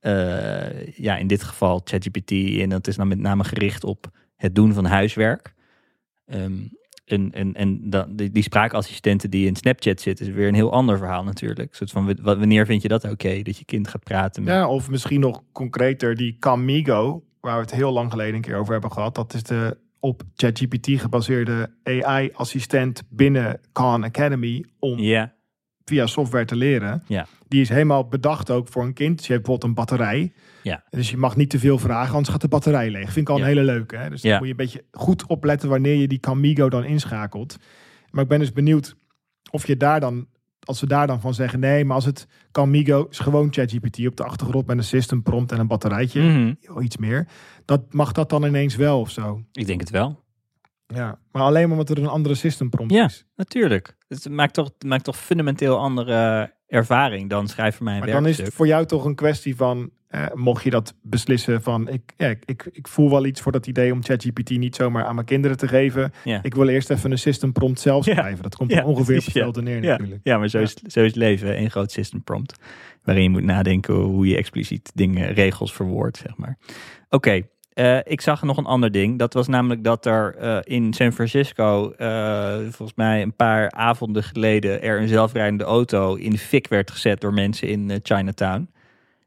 eh, ja, in dit geval ChatGPT. En dat is dan met name gericht op het doen van huiswerk. Ehm, en en, en die, die spraakassistenten die in Snapchat zitten, is weer een heel ander verhaal natuurlijk. Een soort van, wanneer vind je dat oké? dat je kind gaat praten met... Ja, of misschien nog concreter die Camigo, waar we het heel lang geleden een keer over hebben gehad. Dat is de op ChatGPT gebaseerde AI-assistent binnen Khan Academy om via software te leren. Die is helemaal bedacht ook voor een kind. Dus je hebt bijvoorbeeld een batterij. Ja. Dus je mag niet te veel vragen, anders gaat de batterij leeg. Vind ik al Ja. een hele leuke. Hè? Dus Ja. moet je een beetje goed opletten wanneer je die Camigo dan inschakelt. Maar ik ben dus benieuwd of je daar dan, als we daar dan van zeggen, nee, maar als het Camigo is gewoon ChatGPT op de achtergrond met een system prompt en een batterijtje, Mhm. iets meer. Dat mag dat dan ineens wel of zo. ik denk het wel. Ja. Maar alleen omdat er een andere system prompt Ja. is. Natuurlijk. Het maakt toch, het maakt toch fundamenteel andere ervaring dan schrijf voor mij een Maar dan is het voor jou toch een kwestie van, eh, mocht je dat beslissen van, ik, ja, ik, ik, ik voel wel iets voor dat idee om ChatGPT niet zomaar aan mijn kinderen te geven. Ja. Ik wil eerst even een system prompt zelf schrijven. Dat komt Ja, ongeveer op hetzelfde neer Ja, natuurlijk. ja, maar zo. Is, zo is leven. Een groot system prompt. Waarin je moet nadenken hoe je expliciet dingen, regels verwoordt, zeg maar. Oké, eh, ik zag nog een ander ding. Dat was namelijk dat er eh, in San Francisco, eh, volgens mij een paar avonden geleden, er een zelfrijdende auto in de fik werd gezet door mensen in Chinatown.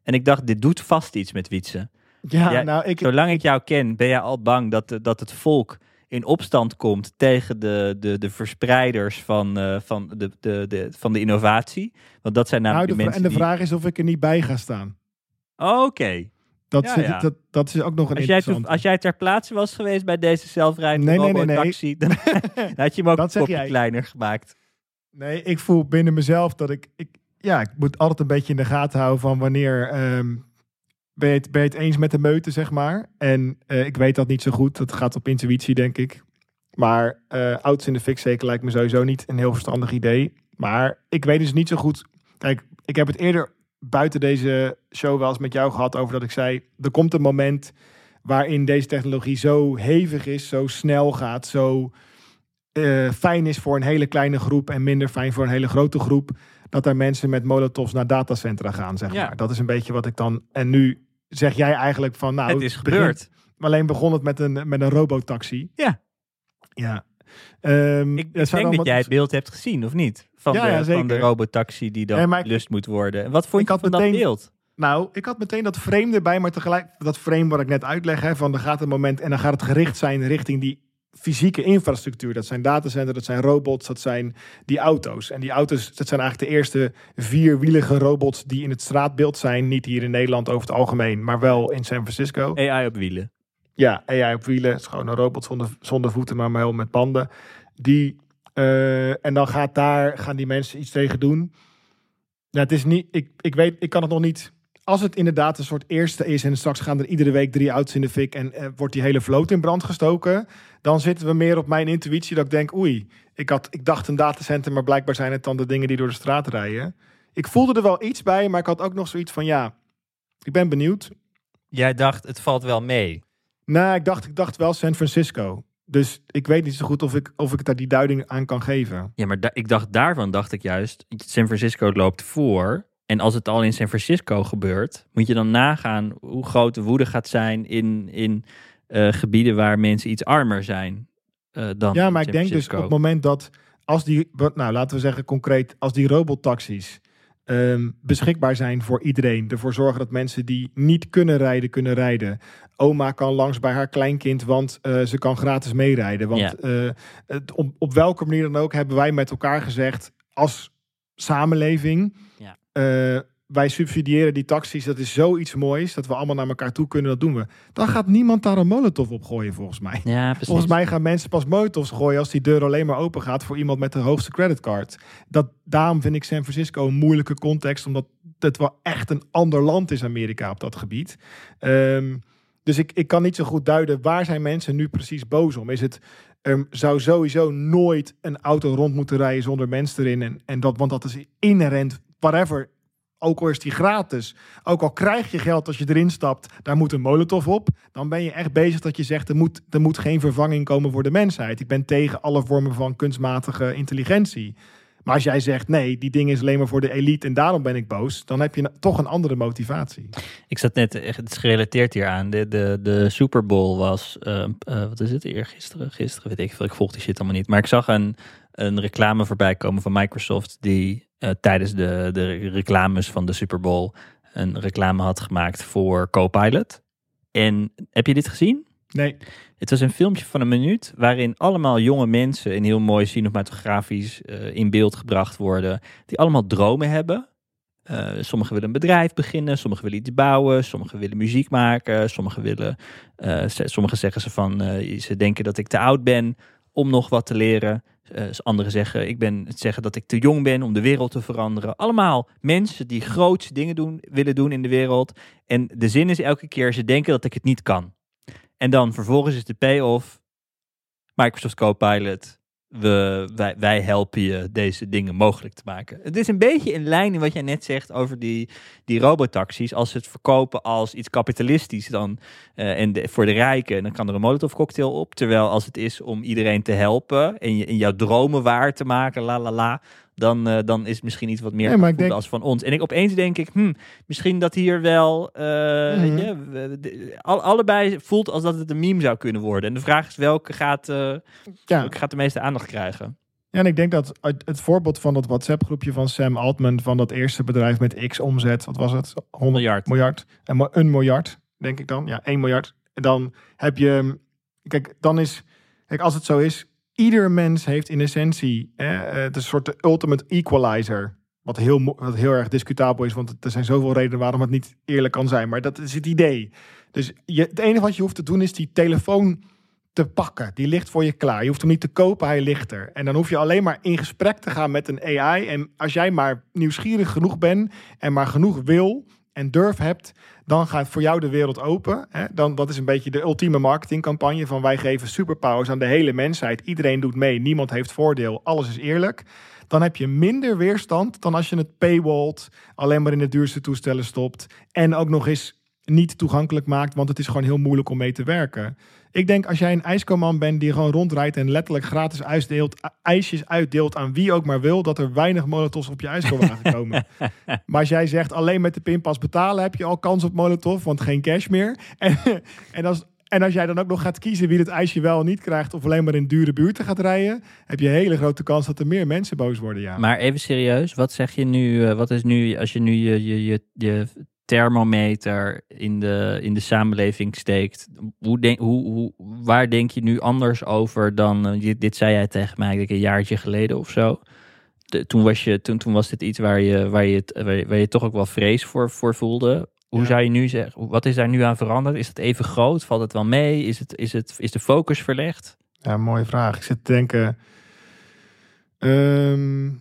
En ik dacht, dit doet vast iets met Wietse. Ja, nou, ik, Zolang ik jou ken, ben jij al bang dat, dat het volk in opstand komt tegen de, de, de verspreiders van, van, de, de, de, van de innovatie. Want dat zijn nou, namelijk de de vra- mensen en de vraag is of ik er niet bij ga staan. Oké. Dat, Ja, zit- ja. Dat, dat is ook nog een Als, jij, als jij ter plaatse was geweest bij deze zelfrijdende Nee, nee, nee, nee. robotaxi, dan had je hem ook Dat een kopje kleiner gemaakt. Nee, ik voel binnen mezelf dat ik, ik... Ja, ik moet altijd een beetje in de gaten houden van wanneer... ehm, ben, je het, ben je het eens met de meute, zeg maar. En eh, ik weet dat niet zo goed. Dat gaat op intuïtie, denk ik. Maar eh ouds in de fik zeker lijkt me sowieso niet een heel verstandig idee. Maar ik weet dus niet zo goed... Kijk, ik heb het eerder buiten deze show wel eens met jou gehad over dat ik zei... Er komt een moment waarin deze technologie zo hevig is, zo snel gaat, zo eh, fijn is voor een hele kleine groep en minder fijn voor een hele grote groep. Dat er mensen met molotovs naar datacentra gaan, zeg Ja. maar. Dat is een beetje wat ik dan... En nu zeg jij eigenlijk van... Nou, het is begint- gebeurd. alleen begon het met een, met een robotaxi. Ja. Ja. Ehm, Ik, denk dat jij het beeld hebt gezien, of niet? Van, Ja, de, van de robotaxi die dan Nee, ik- lust moet worden. En Wat vond Ik je had van dat beeld? Nou, ik had meteen dat frame erbij, maar tegelijk dat frame wat ik net uitleg, hè, van er gaat een moment en dan gaat het gericht zijn richting die fysieke infrastructuur. Dat zijn datacenters, dat zijn robots, dat zijn die auto's. En die auto's, dat zijn eigenlijk de eerste vierwielige robots die in het straatbeeld zijn. Niet hier in Nederland over het algemeen, maar wel in San Francisco. AI op wielen. Ja, AI op wielen. Is gewoon een robot zonder, zonder voeten, maar wel met banden. Die, eh, en dan gaat daar, gaan die mensen iets tegen doen. Nou, het is niet, ik, ik weet, ik kan het nog niet. Als het inderdaad een soort eerste is en straks gaan er iedere week drie auto's in de fik en eh, wordt die hele vloot in brand gestoken, dan zitten we meer op mijn intuïtie dat ik denk, oei, ik, had, ik dacht een datacenter, maar blijkbaar zijn het dan de dingen die door de straat rijden. Ik voelde er wel iets bij, maar ik had ook nog zoiets van, ja, ik ben benieuwd. Jij dacht, het valt wel mee. Nou, ik dacht, ik dacht wel San Francisco. Dus ik weet niet zo goed of ik, of ik daar die duiding aan kan geven. Ja, maar da- ik dacht daarvan dacht ik juist, San Francisco loopt voor. En als het al in San Francisco gebeurt, moet je dan nagaan hoe groot de woede gaat zijn in, in eh, gebieden waar mensen iets armer zijn eh, dan. Ja, maar ik denk dus op het moment dat als die, nou laten we zeggen concreet, als die robottaxis ehm, beschikbaar zijn voor iedereen, ervoor zorgen dat mensen die niet kunnen rijden, kunnen rijden. Oma kan langs bij haar kleinkind, want eh, ze kan gratis meerijden. Want Ja. eh, het, op, op welke manier dan ook hebben wij met elkaar gezegd als samenleving. Ja. eh, wij subsidiëren die taxis, dat is zoiets moois, dat we allemaal naar elkaar toe kunnen, dat doen we. Dan gaat niemand daar een molotov op gooien, volgens mij. Ja, precies. Volgens mij gaan mensen pas molotovs gooien als die deur alleen maar open gaat voor iemand met de hoogste creditcard. Dat, daarom vind ik San Francisco een moeilijke context, omdat het wel echt een ander land is, Amerika, op dat gebied. Ehm, dus ik, ik kan niet zo goed duiden waar zijn mensen nu precies boos om. Is het er zou sowieso nooit een auto rond moeten rijden zonder mensen erin. En, en dat, want dat is inherent, whatever. Ook al is die gratis. Ook al krijg je geld als je erin stapt, daar moet een molotov op. Dan ben je echt bezig dat je zegt, er moet, er moet geen vervanging komen voor de mensheid. Ik ben tegen alle vormen van kunstmatige intelligentie. Maar als jij zegt, nee, die ding is alleen maar voor de elite en daarom ben ik boos, dan heb je toch een andere motivatie. Ik zat net, echt, het is gerelateerd hieraan. De, de, de Super Bowl was, uh, uh, wat is het, eergisteren, gisteren, weet ik veel. Ik volg die shit allemaal niet. Maar ik zag een, een reclame voorbij komen van Microsoft die uh, tijdens de, de reclames van de Super Bowl een reclame had gemaakt voor Copilot. En heb je dit gezien? Nee. Het was een filmpje van een minuut waarin allemaal jonge mensen in heel mooi cinematografisch uh, in beeld gebracht worden. Die allemaal dromen hebben. Uh, sommigen willen een bedrijf beginnen, sommigen willen iets bouwen, sommigen willen muziek maken, sommigen willen, uh, sommigen zeggen ze van, ze denken dat ik te oud ben om nog wat te leren. Anderen zeggen, ik ben het zeggen dat ik te jong ben om de wereld te veranderen. Allemaal mensen die grootste dingen doen, willen doen in de wereld. En de zin is elke keer, ze denken dat ik het niet kan. En dan vervolgens is de payoff Microsoft Copilot. We, wij, wij helpen je deze dingen mogelijk te maken. Het is een beetje in lijn in wat jij net zegt over die, die robotaxis. Als ze het verkopen als iets kapitalistisch dan, uh, en voor de rijken, dan kan er een molotov cocktail op. Terwijl als het is om iedereen te helpen en, je, en jouw dromen waar te maken, la la la, dan, uh, dan is het misschien iets wat meer maar ik denk- als van ons. En ik opeens denk ik, hm, misschien dat hier wel, eh, Mhm. weet je, we- de- al, allebei voelt als dat het een meme zou kunnen worden. En de vraag is welke gaat, eh, Ja, welke gaat de meeste aandacht krijgen? Ja, en ik denk dat het, voorbeeld van dat WhatsApp-groepje van Sam Altman van dat eerste bedrijf met X omzet, wat was het? 100 Miljard. miljard. En een miljard, denk ik dan. Ja, 1 miljard. En dan heb je, kijk, dan is, kijk, als het zo is, ieder mens heeft in essentie eh, het soort ultimate equalizer. Wat heel, wat heel erg discutabel is, want er zijn zoveel redenen waarom het niet eerlijk kan zijn. Maar dat is het idee. Dus je, het enige wat je hoeft te doen is die telefoon te pakken. Die ligt voor je klaar. Je hoeft hem niet te kopen, hij ligt er. En dan hoef je alleen maar in gesprek te gaan met een AI. En als jij maar nieuwsgierig genoeg bent en maar genoeg wil en durf hebt, dan gaat voor jou de wereld open. Hè? Dan, dat is een beetje de ultieme marketingcampagne van wij geven superpowers aan de hele mensheid. Iedereen doet mee, niemand heeft voordeel, alles is eerlijk. Dan heb je minder weerstand dan als je het paywallt, alleen maar in de duurste toestellen stopt en ook nog eens niet toegankelijk maakt, want het is gewoon heel moeilijk om mee te werken. Ik denk als jij een ijskoman bent die gewoon rondrijdt en letterlijk gratis uitdeelt, ijsjes uitdeelt aan wie ook maar wil, dat er weinig molotovs op je ijskowagen komen. maar als jij zegt alleen met de pinpas betalen, heb je al kans op molotov, want geen cash meer. En, en, als, en als jij dan ook nog gaat kiezen wie het ijsje wel en niet krijgt, of alleen maar in dure buurten gaat rijden, heb je een hele grote kans dat er meer mensen boos worden. Ja. Maar even serieus, wat zeg je nu, eh, wat is nu, als je nu je, je, je, je thermometer in de, in de samenleving steekt, hoe denk, hoe, hoe, waar denk je nu anders over dan, eh, dit zei jij tegen mij denk ik, een jaartje geleden of zo. De- toen, was je, toen, toen was dit iets waar je, waar, je het, waar, je, waar je toch ook wel vrees voor, voor voelde. Hoe Ja. zou je nu zeggen, wat is daar nu aan veranderd? Is het even groot? Valt het wel mee? Is, het, is, het, is de focus verlegd? Ja, mooie vraag. Ik zit te denken. ehm,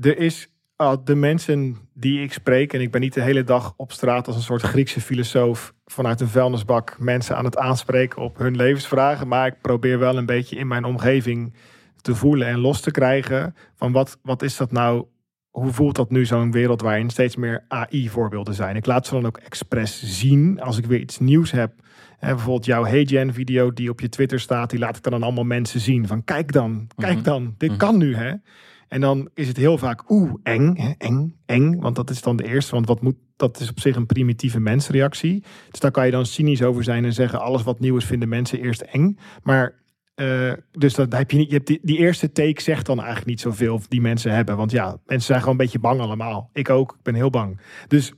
er is ah, de mensen die ik spreek, en ik ben niet de hele dag op straat als een soort Griekse filosoof vanuit een vuilnisbak mensen aan het aanspreken op hun levensvragen, maar ik probeer wel een beetje in mijn omgeving te voelen en los te krijgen van wat, wat is dat nou, hoe voelt dat nu zo'n wereld waarin steeds meer AI-voorbeelden zijn. Ik laat ze dan ook expres zien als ik weer iets nieuws heb. Hè, bijvoorbeeld jouw HeyGen video die op je Twitter staat, die laat ik dan aan allemaal mensen zien. Van kijk dan, kijk Mhm. dan, dit Mhm. kan nu hè. En dan is het heel vaak oeh, eng, hè, eng, eng. Want dat is dan de eerste, want wat moet, dat is op zich een primitieve mensreactie. Dus daar kan je dan cynisch over zijn en zeggen alles wat nieuw is vinden mensen eerst eng. Maar eh, dus dat heb je niet. Je hebt die, eerste take zegt dan eigenlijk niet zoveel die mensen hebben. Want ja, mensen zijn gewoon een beetje bang allemaal. Ik ook. Ik ben heel bang. Dus,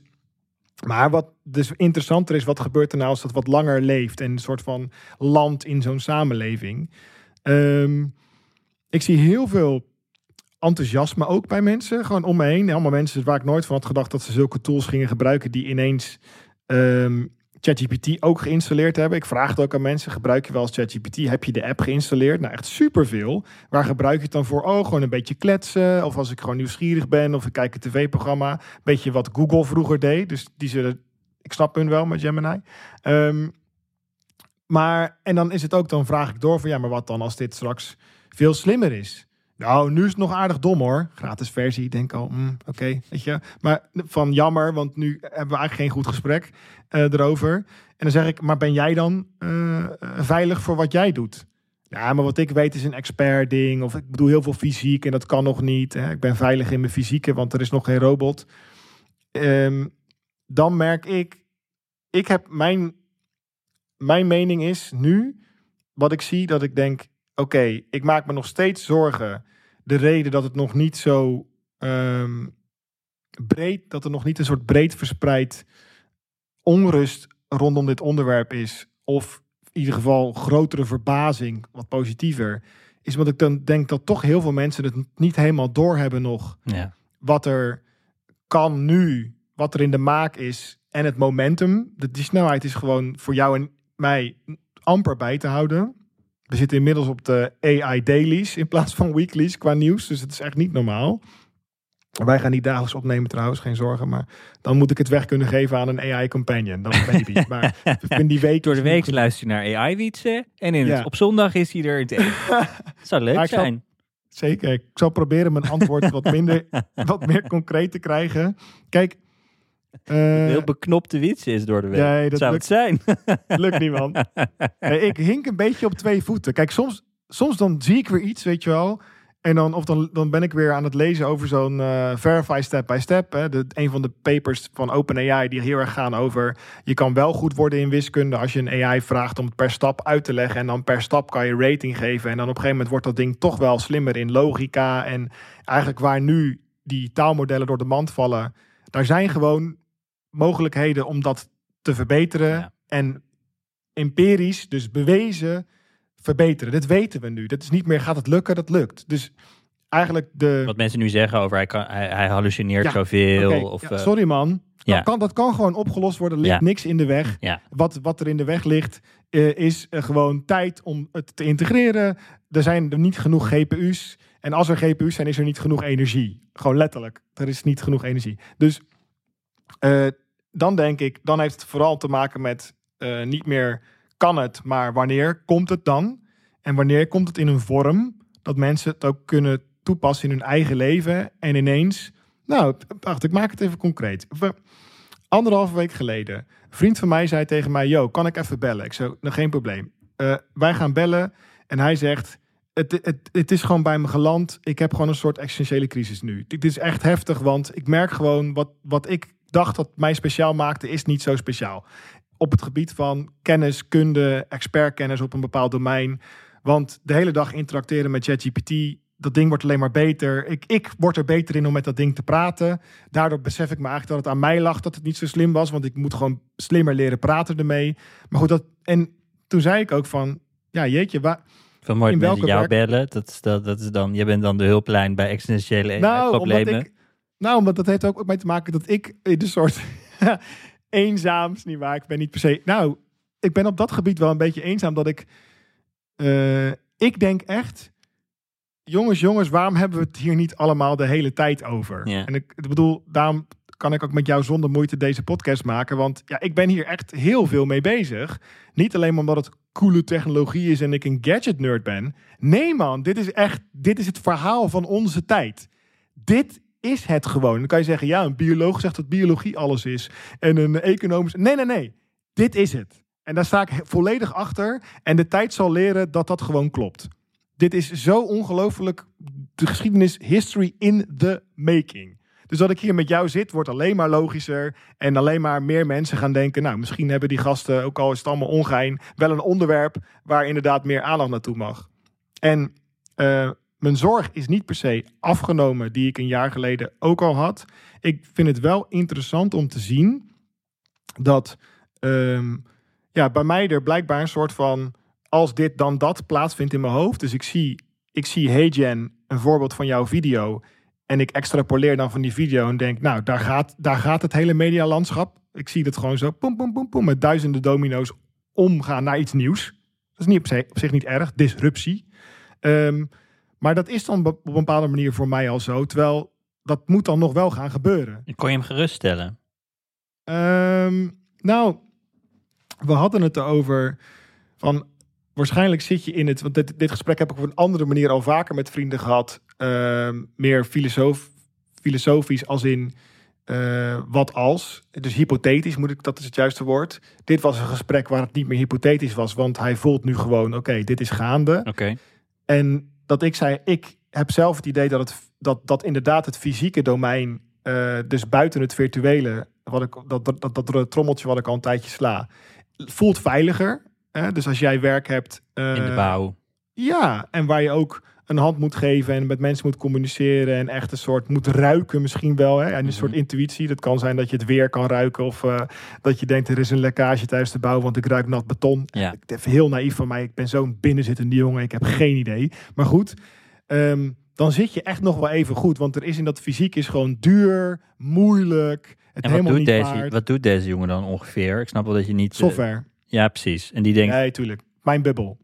maar wat dus interessanter is, wat gebeurt er nou als dat wat langer leeft en een soort van land in zo'n samenleving? Ehm, ik zie heel veel enthousiasme ook bij mensen. Gewoon om me heen. Allemaal mensen waar ik nooit van had gedacht dat ze zulke tools gingen gebruiken. Die ineens ehm, ChatGPT ook geïnstalleerd hebben. Ik vraag het ook aan mensen. Gebruik je wel als ChatGPT? Heb je de app geïnstalleerd? Nou, echt superveel. Waar gebruik je het dan voor? Oh, gewoon een beetje kletsen. Of als ik gewoon nieuwsgierig ben. Of ik kijk een tv-programma. Beetje wat Google vroeger deed. Dus die zullen... Ik snap hun wel met Gemini. Ehm, maar, en dan is het ook, dan vraag ik door van ja, maar wat dan als dit straks veel slimmer is? Nou, nu is het nog aardig dom hoor. Gratis versie, ik denk al, mm, oké, weet je. Maar van jammer, want nu hebben we eigenlijk geen goed gesprek eh, erover. En dan zeg ik, maar ben jij dan eh, veilig voor wat jij doet? Ja, maar wat ik weet is een expert ding. Of ik bedoel heel veel fysiek en dat kan nog niet. Hè. Ik ben veilig in mijn fysieke, want er is nog geen robot. Ehm, dan merk ik, ik heb mijn, mijn mening is nu, wat ik zie, dat ik denk, oké, ik maak me nog steeds zorgen. De reden dat het nog niet zo ehm, breed, dat er nog niet een soort breed verspreid onrust rondom dit onderwerp is. Of in ieder geval grotere verbazing, wat positiever. Is wat ik dan denk dat toch heel veel mensen het niet helemaal doorhebben nog. Ja. Wat er kan nu, wat er in de maak is. En het momentum. De, die snelheid is gewoon voor jou en mij amper bij te houden. We zitten inmiddels op de AI dailies in plaats van weeklies qua nieuws. Dus het is echt niet normaal. Wij gaan niet dagelijks opnemen trouwens, geen zorgen. Maar dan moet ik het weg kunnen geven aan een AI companion. Dan maybe. maar in die week Door de week luister je naar AI wietsen. En in het, op zondag is hij er. het zou leuk Maar ik zal- zijn. Zeker. Ik zal proberen mijn antwoord wat minder, wat meer concreet te krijgen. Kijk. Eh, Heel beknopte wietsen is door de week. Nee, dat zou lukt- het zijn. Lukt niet, man. Nee, ik hink een beetje op twee voeten. Kijk, soms, soms dan zie ik weer iets, weet je wel. En dan, of dan, dan ben ik weer aan het lezen over zo'n eh, Verify Step by Step. Hè. De, een van de papers van OpenAI die heel erg gaan over... je kan wel goed worden in wiskunde als je een AI vraagt om het per stap uit te leggen. En dan per stap kan je rating geven. En dan op een gegeven moment wordt dat ding toch wel slimmer in logica. En eigenlijk waar nu die taalmodellen door de mand vallen... daar zijn gewoon mogelijkheden om dat te verbeteren. Ja. En empirisch, dus bewezen, verbeteren. Dit weten we nu. Dat is niet meer, gaat het lukken? Dat lukt. Dus eigenlijk de... Wat mensen nu zeggen over hij, kan, hij, hij hallucineert Ja, zoveel. Of, ja, eh, sorry man. ja. Dat, kan, dat kan gewoon opgelost worden. Er ligt Ja. niks in de weg. Ja. Wat, wat er in de weg ligt, eh, is eh, gewoon tijd om het te integreren. Er zijn er niet genoeg GPU's. En als er GPU's zijn, is er niet genoeg energie. Gewoon letterlijk. Er is niet genoeg energie. Dus eh, dan denk ik, dan heeft het vooral te maken met eh, niet meer kan het, maar wanneer komt het dan? En wanneer komt het in een vorm dat mensen het ook kunnen toepassen in hun eigen leven en ineens, nou, wacht, ik maak het even concreet. We- anderhalve week geleden, een vriend van mij zei tegen mij, yo, kan ik even bellen? Ik zei, nou, geen probleem. Eh, wij gaan bellen en hij zegt, het, het, het is gewoon bij me geland. Ik heb gewoon een soort existentiële crisis nu. Dit is echt heftig, want ik merk gewoon wat, wat ik dacht dat mij speciaal maakte, is niet zo speciaal. Op het gebied van kennis, kunde, expertkennis op een bepaald domein. Want de hele dag interacteren met ChatGPT, dat ding wordt alleen maar beter. Ik, ik word er beter in om met dat ding te praten. Daardoor besef ik me eigenlijk dat het aan mij lag dat het niet zo slim was. Want ik moet gewoon slimmer leren praten ermee. Maar goed, dat, en toen zei ik ook van, ja jeetje, waar, mooi in welke jou bellen. Dat dat, dat is dan, jij bent dan de hulplijn bij existentiële Nou, problemen. omdat ik, nou, omdat dat heeft ook mee te maken dat ik in een soort eenzaam, is niet waar, ik ben niet per se. Nou, ik ben op dat gebied wel een beetje eenzaam dat ik, eh, ik denk echt, jongens, jongens, waarom hebben we het hier niet allemaal de hele tijd over? Ja. En ik, ik bedoel, daarom kan ik ook met jou zonder moeite deze podcast maken, want ja, ik ben hier echt heel veel mee bezig. Niet alleen omdat het coole technologie is en ik een gadget nerd ben. Nee man, dit is echt, dit is het verhaal van onze tijd. Dit is het gewoon. Dan kan je zeggen, ja, een bioloog zegt dat biologie alles is. En een economisch... Nee, nee, nee. Dit is het. En daar sta ik volledig achter. En de tijd zal leren dat dat gewoon klopt. Dit is zo ongelooflijk de geschiedenis, history in the making. Dus dat ik hier met jou zit, wordt alleen maar logischer. En alleen maar meer mensen gaan denken, nou, misschien hebben die gasten, ook al is het allemaal ongein, wel een onderwerp waar inderdaad meer aandacht naartoe mag. En eh, mijn zorg is niet per se afgenomen, die ik een jaar geleden ook al had. Ik vind het wel interessant om te zien dat ehm, ja, bij mij er blijkbaar een soort van als dit dan dat plaatsvindt in mijn hoofd. Dus ik zie, ik zie HeyGen een voorbeeld van jouw video. En ik extrapoleer dan van die video en denk, nou, daar gaat, daar gaat het hele medialandschap. Ik zie het gewoon zo, pom, pom, pom, pom, met duizenden domino's omgaan naar iets nieuws. Dat is niet op zich, niet erg, disruptie. Ehm, maar dat is dan op een bepaalde manier voor mij al zo. Terwijl dat moet dan nog wel gaan gebeuren. Kon je hem geruststellen? Ehm, nou, we hadden het erover van waarschijnlijk zit je in het. Want dit, dit gesprek heb ik op een andere manier al vaker met vrienden gehad. Ehm, meer filosoof, filosofisch als in eh, wat als. Dus hypothetisch moet ik, dat is het juiste woord. Dit was een gesprek waar het niet meer hypothetisch was, want hij voelt nu gewoon: oké, dit is gaande. Oké. En dat ik zei: ik heb zelf het idee dat het dat, dat inderdaad het fysieke domein, eh, dus buiten het virtuele, wat ik, dat, dat, dat, dat trommeltje wat ik al een tijdje sla, voelt veiliger. Hè? Dus als jij werk hebt. In de eh, bouw. Ja, en waar je ook een hand moet geven en met mensen moet communiceren en echt een soort moet ruiken misschien wel. Hè? En een Mhm. soort intuïtie. Dat kan zijn dat je het weer kan ruiken of eh, dat je denkt er is een lekkage tijdens de bouw, want ik ruik nat beton. Ja. Ik even heel naïef van mij. Ik ben zo'n binnenzittende jongen. Ik heb geen idee. Maar goed, ehm, dan zit je echt nog wel even goed, want er is in dat fysiek is gewoon duur, moeilijk. Het En wat helemaal doet, niet deze, waard. wat doet deze jongen dan ongeveer? Ik snap wel dat je niet... eh, Software. ja, precies. En die denkt, Nee, tuurlijk. Mijn bubbel.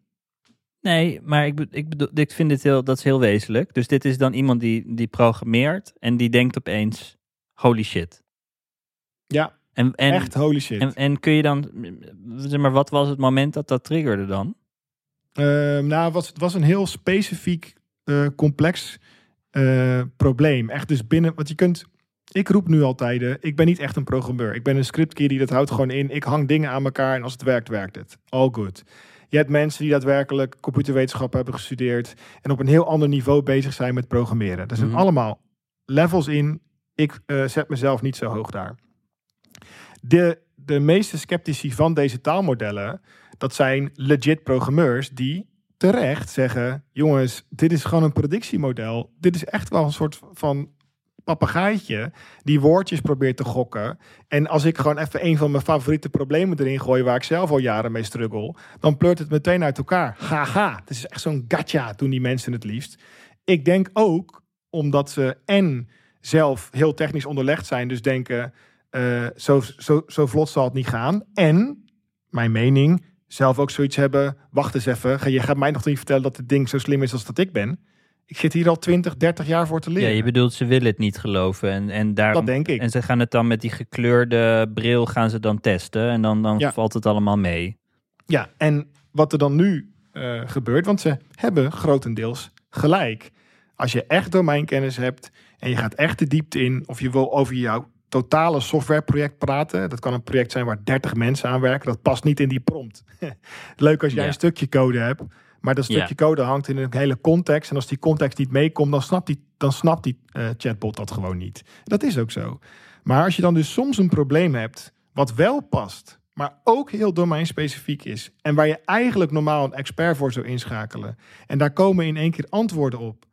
Nee, maar ik, ik bedoel, ik vind dit heel, dat is heel wezenlijk. Dus dit is dan iemand die, die programmeert en die denkt opeens, holy shit. Ja, En, en, echt holy shit. en, en kun je dan, zeg maar, wat was het moment dat dat triggerde dan? Ehm, nou, het was, het was een heel specifiek, eh, complex eh, probleem. Echt dus binnen, want je kunt, ik roep nu altijd, ik ben niet echt een programmeur. Ik ben een scriptkeer dat houdt gewoon in. Ik hang dingen aan elkaar en als het werkt, werkt het. All good. Je hebt mensen die daadwerkelijk computerwetenschap hebben gestudeerd en op een heel ander niveau bezig zijn met programmeren. Er zijn Mhm. allemaal levels in. Ik eh, zet mezelf niet zo hoog daar. De, de meeste sceptici van deze taalmodellen, dat zijn legit programmeurs die terecht zeggen: jongens, dit is gewoon een predictiemodel. Dit is echt wel een soort van papegaaitje die woordjes probeert te gokken. En als ik gewoon even een van mijn favoriete problemen erin gooi, waar ik zelf al jaren mee struggle, dan pleurt het meteen uit elkaar. Haha, het is echt zo'n gacha, doen die mensen het liefst. Ik denk ook, omdat ze en zelf heel technisch onderlegd zijn, dus denken, eh, zo, zo, zo vlot zal het niet gaan. En, mijn mening, zelf ook zoiets hebben, wacht eens even, je gaat mij nog niet vertellen dat het ding zo slim is als dat ik ben. Ik zit hier al 20, 30 jaar voor te Ja, leren. je bedoelt, ze willen het niet geloven. En, en, daarom, dat denk ik. en ze gaan het dan met die gekleurde bril gaan ze dan testen. En dan, dan Ja. valt het allemaal mee. Ja, en wat er dan nu eh, gebeurt, want ze hebben grotendeels gelijk. Als je echt domeinkennis hebt en je gaat echt de diepte in, of je wil over jouw totale softwareproject praten. Dat kan een project zijn waar 30 mensen aan werken. Dat past niet in die prompt. Leuk als jij Ja. een stukje code hebt. Maar dat stukje code hangt in een hele context. En als die context niet meekomt, dan snapt die, dan snapt die eh, chatbot dat gewoon niet. Dat is ook zo. Maar als je dan dus soms een probleem hebt wat wel past, maar ook heel domeinspecifiek is. En waar je eigenlijk normaal een expert voor zou inschakelen. En daar komen in één keer antwoorden op.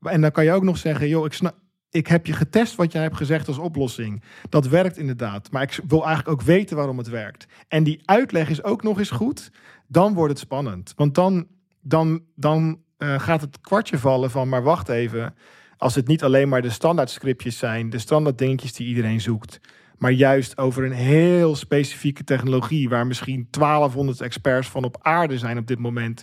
En dan kan je ook nog zeggen, joh, ik snap. Ik heb je getest wat jij hebt gezegd als oplossing. Dat werkt inderdaad. Maar ik wil eigenlijk ook weten waarom het werkt. En die uitleg is ook nog eens goed. Dan wordt het spannend. Want dan, dan, dan eh, gaat het kwartje vallen van, maar wacht even. Als het niet alleen maar de standaard scriptjes zijn, de standaard dingetjes die iedereen zoekt. Maar juist over een heel specifieke technologie, waar misschien 1200 experts van op aarde zijn op dit moment.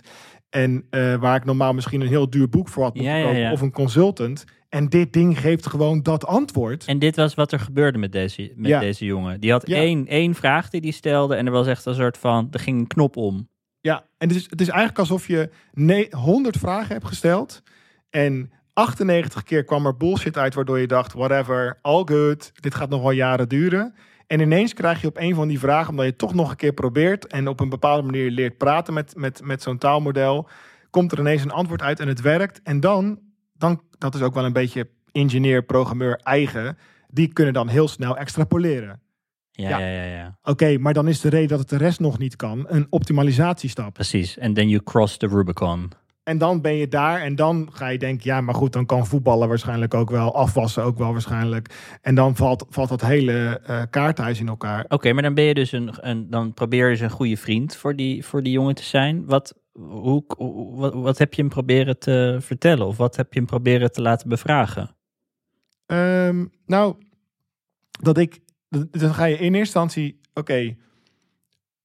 En eh, waar ik normaal misschien een heel duur boek voor had moeten Ja, kopen, ja. of een consultant. En dit ding geeft gewoon dat antwoord. En dit was wat er gebeurde met deze, met deze jongen. Die had één, één vraag die hij stelde. En er was echt een soort van, er ging een knop om. Ja, en het is, het is eigenlijk alsof je ne- 100 vragen hebt gesteld. En 98 keer kwam er bullshit uit, waardoor je dacht: whatever, all good, dit gaat nog wel jaren duren. En ineens krijg je op een van die vragen, omdat je toch nog een keer probeert en op een bepaalde manier leert praten met, met, met zo'n taalmodel, komt er ineens een antwoord uit en het werkt. En dan, dan, dat is ook wel een beetje ingenieur, programmeur eigen, die kunnen dan heel snel extrapoleren. Ja, Ja. ja, ja, ja. Oké, maar dan is de reden dat het de rest nog niet kan een optimalisatiestap. Precies. En then you cross the Rubicon. En dan ben je daar en dan ga je denken, ja, maar goed, dan kan voetballen waarschijnlijk ook wel, afwassen ook wel waarschijnlijk. En dan valt, valt dat hele eh kaarthuis in elkaar. Oké, maar dan ben je dus een, een, dan probeer je dus een goede vriend voor die, voor die jongen te zijn. Wat, hoe, hoe- wat, wat heb je hem proberen te vertellen? Of wat heb je hem proberen te laten bevragen? Ehm, nou, dat ik, dan ga je in eerste instantie, oké,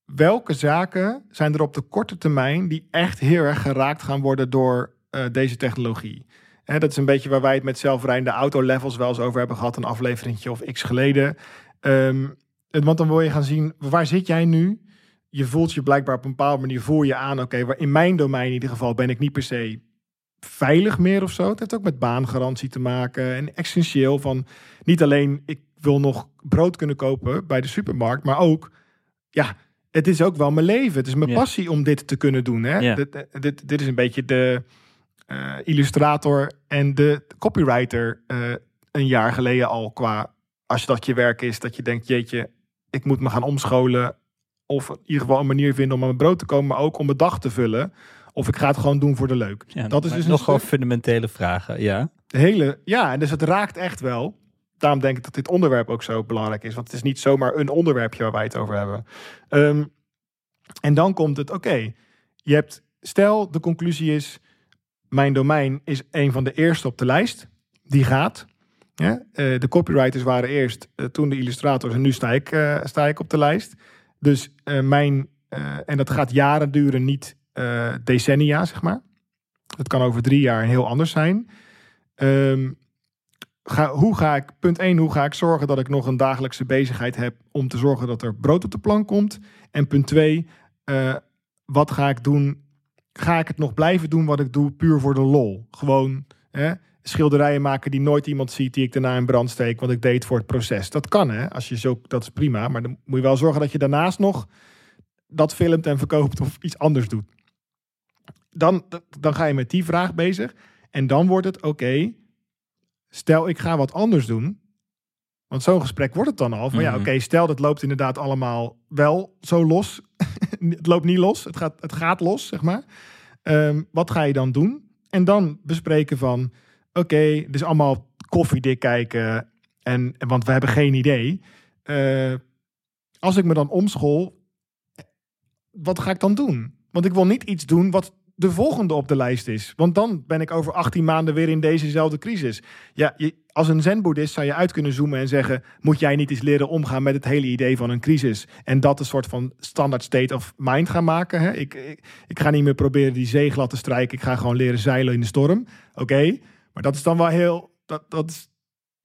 welke zaken zijn er op de korte termijn die echt heel erg geraakt gaan worden door eh, deze technologie? Hè, dat is een beetje waar wij het met zelfrijdende auto-levels wel eens over hebben gehad, een afleveringetje of x geleden. Het- want dan wil je gaan zien, waar zit jij nu? Je voelt je blijkbaar op een bepaalde manier, voel je aan, oké, waar in mijn domein in ieder geval ben ik niet per se veilig meer of zo. Het heeft ook met baangarantie te maken en essentieel van niet alleen ik wil nog brood kunnen kopen bij de supermarkt, maar ook ja, het is ook wel mijn leven. Het is mijn Ja. passie om dit te kunnen doen. Hè? Ja. Dit, dit, dit is een beetje de eh, illustrator en de copywriter eh, een jaar geleden al qua als dat je werk is, dat je denkt, jeetje, ik moet me gaan omscholen of in ieder geval een manier vinden om aan mijn brood te komen, maar ook om mijn dag te vullen. Of ik ga het gewoon doen voor de leuk. Ja, dat is dus nog gewoon fundamentele vragen. Ja. de hele, ja, en dus het raakt echt wel. Daarom denk ik dat dit onderwerp ook zo belangrijk is. Want het is niet zomaar een onderwerpje waar wij het over hebben. Ehm, en dan komt het, oké, je hebt, stel de conclusie is, mijn domein is een van de eerste op de lijst. Die gaat. Eh, de copywriters waren eerst, eh, toen de illustrators en nu sta ik, eh, sta ik op de lijst. Dus mijn, en dat gaat jaren duren, niet decennia, zeg maar. Het kan over drie jaar heel anders zijn. Ehm, hoe ga ik, punt 1, hoe ga ik zorgen dat ik nog een dagelijkse bezigheid heb om te zorgen dat er brood op de plank komt? En punt 2, wat ga ik doen? Ga ik het nog blijven doen wat ik doe puur voor de lol? Gewoon hè, schilderijen maken die nooit iemand ziet, die ik daarna in brand steek, want ik deed het voor het proces. Dat kan hè, als je zo, dat is prima, maar dan moet je wel zorgen dat je daarnaast nog dat filmt en verkoopt of iets anders doet. Dan, dan ga je met die vraag bezig. En dan wordt het, oké, stel ik ga wat anders doen. Want zo'n gesprek wordt het dan al. Van ja, Mhm. oké, stel dat loopt inderdaad allemaal wel zo los. het loopt niet los, het gaat, het gaat los, zeg maar. Ehm, wat ga je dan doen? En dan bespreken van, oké, dus allemaal koffiedik kijken. En, want we hebben geen idee. Eh, als ik me dan omschool, wat ga ik dan doen? Want ik wil niet iets doen wat de volgende op de lijst is. Want dan ben ik over 18 maanden weer in dezezelfde crisis. Ja, je, als een zen-boeddhist zou je uit kunnen zoomen en zeggen... moet jij niet eens leren omgaan met het hele idee van een crisis... en dat een soort van standaard state of mind gaan maken. Hè? Ik, ik, ga niet meer proberen die zee glad te strijken. Ik ga gewoon leren zeilen in de storm. Oké, maar dat is dan wel heel... Dat, dat is,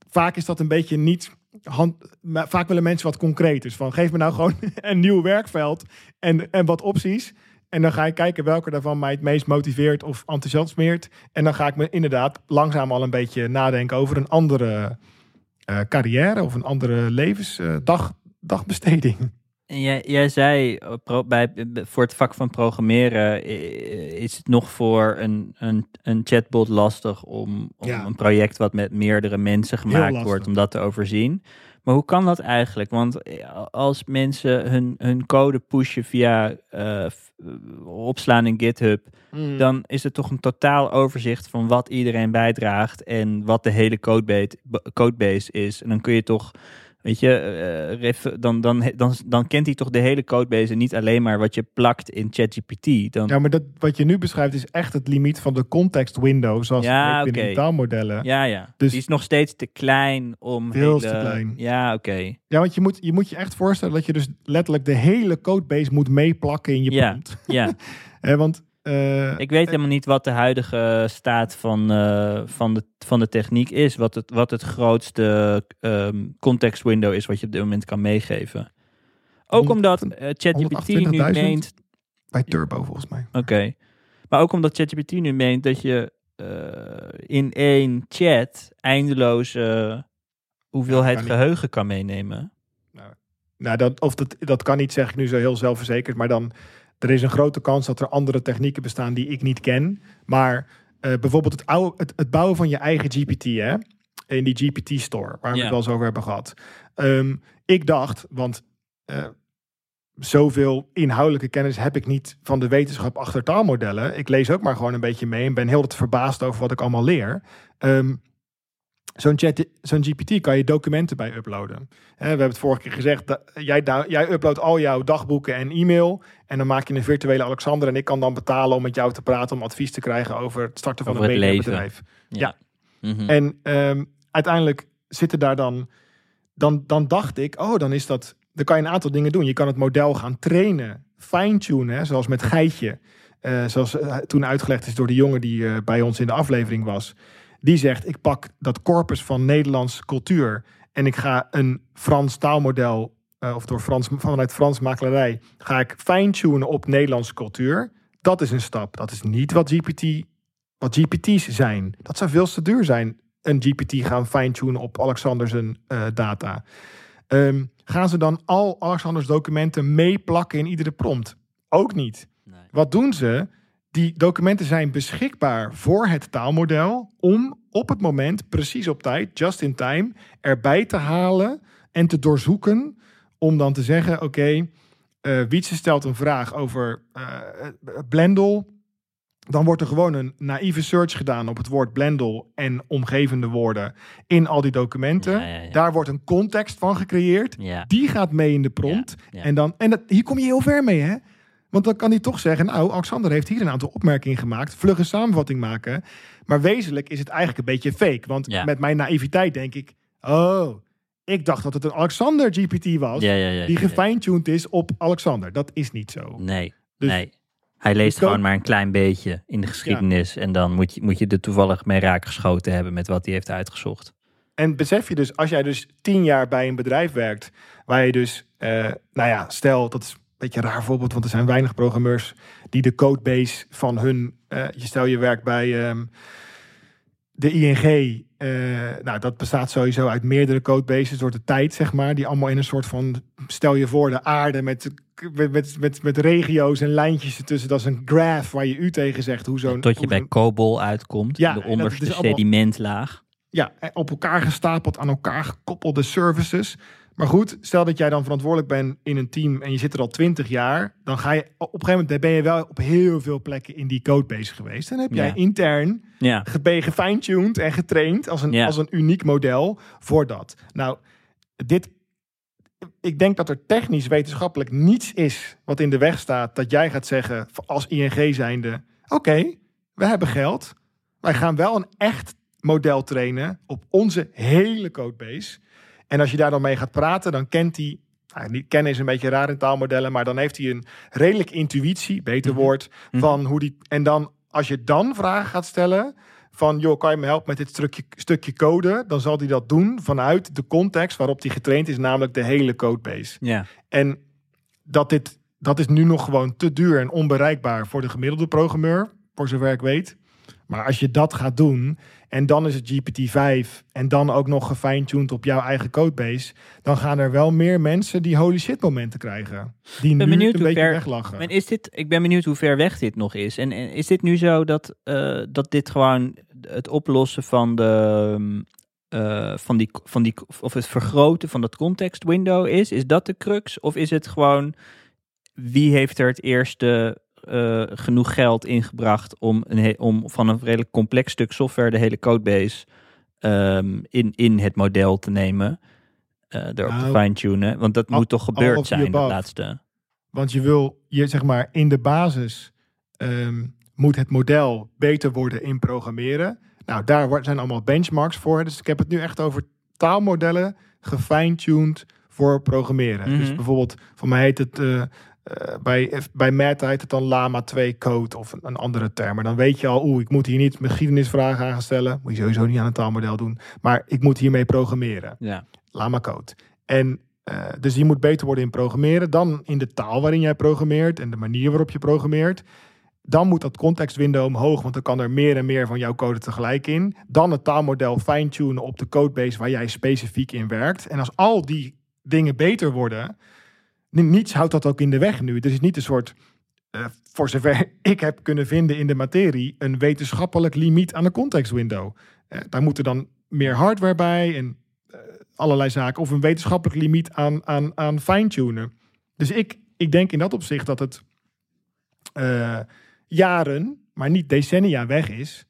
vaak is dat een beetje niet... Hand, vaak willen mensen wat concreters. Van geef me nou gewoon een nieuw werkveld en, en wat opties... En dan ga ik kijken welke daarvan mij het meest motiveert of enthousiasmeert. En dan ga ik me inderdaad langzaam al een beetje nadenken over een andere eh, carrière of een andere levensdag dagbesteding. En jij, jij zei eh, pro- bij, voor het vak van programmeren eh, is het nog voor een, een, een chatbot lastig om, om Ja. een project wat met meerdere mensen gemaakt wordt, om dat te overzien. Maar hoe kan dat eigenlijk? Want eh, als mensen hun, hun code pushen via eh, eh, opslaan in GitHub, dan is het toch een totaal overzicht van wat iedereen bijdraagt en wat de hele codebase, codebase is. En dan kun je toch, weet je, eh, ref- dan, dan, dan, dan kent hij toch de hele codebase en niet alleen maar wat je plakt in ChatGPT. Dan, Ja, maar dat, wat je nu beschrijft is echt het limiet van de context window, zoals Ja, binnen oké. taalmodellen. Ja. ja, ja. Dus- Die is nog steeds te klein om Veel hele... te klein. Ja, oké. want je moet, je moet je echt voorstellen dat je dus letterlijk de hele codebase moet meeplakken in je Ja. prompt. Ja, Hè, want eh, ik weet helemaal niet wat de huidige staat van, eh, van, de, van de techniek is. Wat het, wat het grootste ehm, context window is wat je op dit moment kan meegeven. Ook omdat eh, ChatGPT nu 128.000? meent bij Turbo volgens mij. Oké. Maar ook omdat ChatGPT nu meent dat je eh, in één chat eindeloze hoeveelheid niet. geheugen kan meenemen. Nou, dat, of dat, dat kan niet, zeg ik nu zo heel zelfverzekerd. Maar dan, er is een grote kans dat er andere technieken bestaan die ik niet ken. Maar eh, bijvoorbeeld het, oude, het, het bouwen van je eigen GPT, hè? In die GPT-store, waar we het wel eens over hebben gehad. Ehm, ik dacht, want eh, zoveel inhoudelijke kennis heb ik niet van de wetenschap achter taalmodellen. Ik lees ook maar gewoon een beetje mee en ben heel verbaasd over wat ik allemaal leer. Ehm, Zo'n, zo'n GPT kan je documenten bij uploaden. We hebben het vorige keer gezegd, dat jij, jij uploadt al jouw dagboeken en e-mail. En dan maak je een virtuele Alexander. En ik kan dan betalen om met jou te praten, om advies te krijgen over het starten van Over een mediabedrijf. Ja. Mhm. En ehm, uiteindelijk zitten daar dan, dan, dan dacht ik, oh, dan is dat, dan kan je een aantal dingen doen. Je kan het model gaan trainen, fine-tunen, zoals met Geitje. Eh, zoals eh, toen uitgelegd is door de jongen die eh, bij ons in de aflevering was. Die zegt, ik pak dat corpus van Nederlands cultuur en ik ga een Frans taalmodel, eh, of door Frans, vanuit Frans makelaarij, ga ik fine-tunen op Nederlandse cultuur. Dat is een stap. Dat is niet wat GPT wat GPT's zijn. Dat zou veel te duur zijn. Een GPT gaan fine-tunen op Alexander zijn eh, data. Ehm, gaan ze dan al Alexanders documenten meeplakken in iedere prompt? Ook niet. Nee. Wat doen ze? Die documenten zijn beschikbaar voor het taalmodel om op het moment, precies op tijd, just in time, erbij te halen en te doorzoeken. Om dan te zeggen: Oké, eh Wietse stelt een vraag over eh Blendel. Dan wordt er gewoon een naïeve search gedaan op het woord Blendel en omgevende woorden in al die documenten. Ja, ja, ja. Daar wordt een context van gecreëerd. Die gaat mee in de prompt. En, dan, en dat, hier kom je heel ver mee, hè? Want dan kan hij toch zeggen, nou, Alexander heeft hier een aantal opmerkingen gemaakt. Vlugge samenvatting maken. Maar wezenlijk is het eigenlijk een beetje fake. Want Ja. met mijn naïviteit denk ik, oh, ik dacht dat het een Alexander GPT was. Ja, ja, ja, die gefine-tuned is op Alexander. Dat is niet zo. Nee, Dus nee. Hij leest gewoon maar een klein beetje in de geschiedenis. En dan moet je, moet je er toevallig mee raak geschoten hebben met wat hij heeft uitgezocht. En besef je dus, als jij dus tien jaar bij een bedrijf werkt, waar je dus, eh, nou ja, stel, dat is beetje een raar voorbeeld, want er zijn weinig programmeurs die de codebase van hun, eh, je stel je werkt bij ehm, de ING, eh, nou dat bestaat sowieso uit meerdere codebases door de tijd, zeg maar, die allemaal in een soort van, stel je voor, de aarde met, met, met, met, met regio's en lijntjes ertussen, dat is een graph waar je u tegen zegt, hoe zo'n... Tot je bij COBOL uitkomt, Ja, de onderste sedimentlaag. Ja, op elkaar gestapeld, aan elkaar gekoppelde services. Maar goed, stel dat jij dan verantwoordelijk bent in een team en je zit er al twintig jaar. Dan ga je op een gegeven moment ben je wel op heel veel plekken in die codebase geweest. Dan heb jij Ja. intern Ja, ben gefine-tuned en getraind als een, Ja. als een uniek model voor dat. Nou, dit, ik denk dat er technisch wetenschappelijk niets is wat in de weg staat dat jij gaat zeggen als ING zijnde, oké, we hebben geld. Wij gaan wel een echt model trainen op onze hele codebase. En als je daar dan mee gaat praten, dan kent hij, nou, kennen is een beetje raar in taalmodellen, maar dan heeft hij een redelijk intuïtie, beter Mhm. woord, Mhm. van hoe die. En dan, als je dan vragen gaat stellen, van joh, kan je me helpen met dit stukje, stukje code? Dan zal hij dat doen vanuit de context waarop hij getraind is, namelijk de hele codebase. ja. En dat, dit, dat is nu nog gewoon te duur en onbereikbaar voor de gemiddelde programmeur, voor zover ik weet. Maar als je dat gaat doen en dan is het GPT-5 en dan ook nog gefine-tuned op jouw eigen codebase, dan gaan er wel meer mensen die holy shit momenten krijgen. Die ben nu benieuwd een hoe beetje ver- weglachen. En is dit, ik ben benieuwd hoe ver weg dit nog is. En, en is dit nu zo dat, eh, dat dit gewoon het oplossen van de. ehm, eh, van die, van die, of het vergroten van dat context window is? Is dat de crux? Of is het gewoon wie heeft er het eerste eh, genoeg geld ingebracht om, een om van een redelijk complex stuk software de hele codebase ehm, in, in het model te nemen? eh erop te Nou, fine-tunen. Want dat al- moet toch gebeurd zijn, dat laatste. Want je wil, je zeg maar, in de basis ehm, moet het model beter worden in programmeren. Nou, daar zijn allemaal benchmarks voor. Dus ik heb het nu echt over taalmodellen gefine-tuned voor programmeren. Mhm. Dus bijvoorbeeld, voor mij heet het, eh, eh, bij, bij Meta heet het dan Lama 2 code of een, een andere term. Maar dan weet je al, oeh, ik moet hier niet mijn geschiedenisvragen aan gaan stellen. Moet je sowieso niet aan een taalmodel doen. Maar ik moet hiermee programmeren. Ja. Lama Code. En eh, dus die moet beter worden in programmeren. Dan in de taal waarin jij programmeert en de manier waarop je programmeert. Dan moet dat context window omhoog, want dan kan er meer en meer van jouw code tegelijk in. Dan het taalmodel fine-tunen op de codebase waar jij specifiek in werkt. En als al die dingen beter worden, niets houdt dat ook in de weg nu. Het is niet een soort, eh, voor zover ik heb kunnen vinden in de materie, een wetenschappelijk limiet aan de context window. Eh, daar moeten dan meer hardware bij en eh, allerlei zaken. Of een wetenschappelijk limiet aan, aan, aan fine-tunen. Dus ik, ik denk in dat opzicht dat het jaren, maar niet decennia weg is.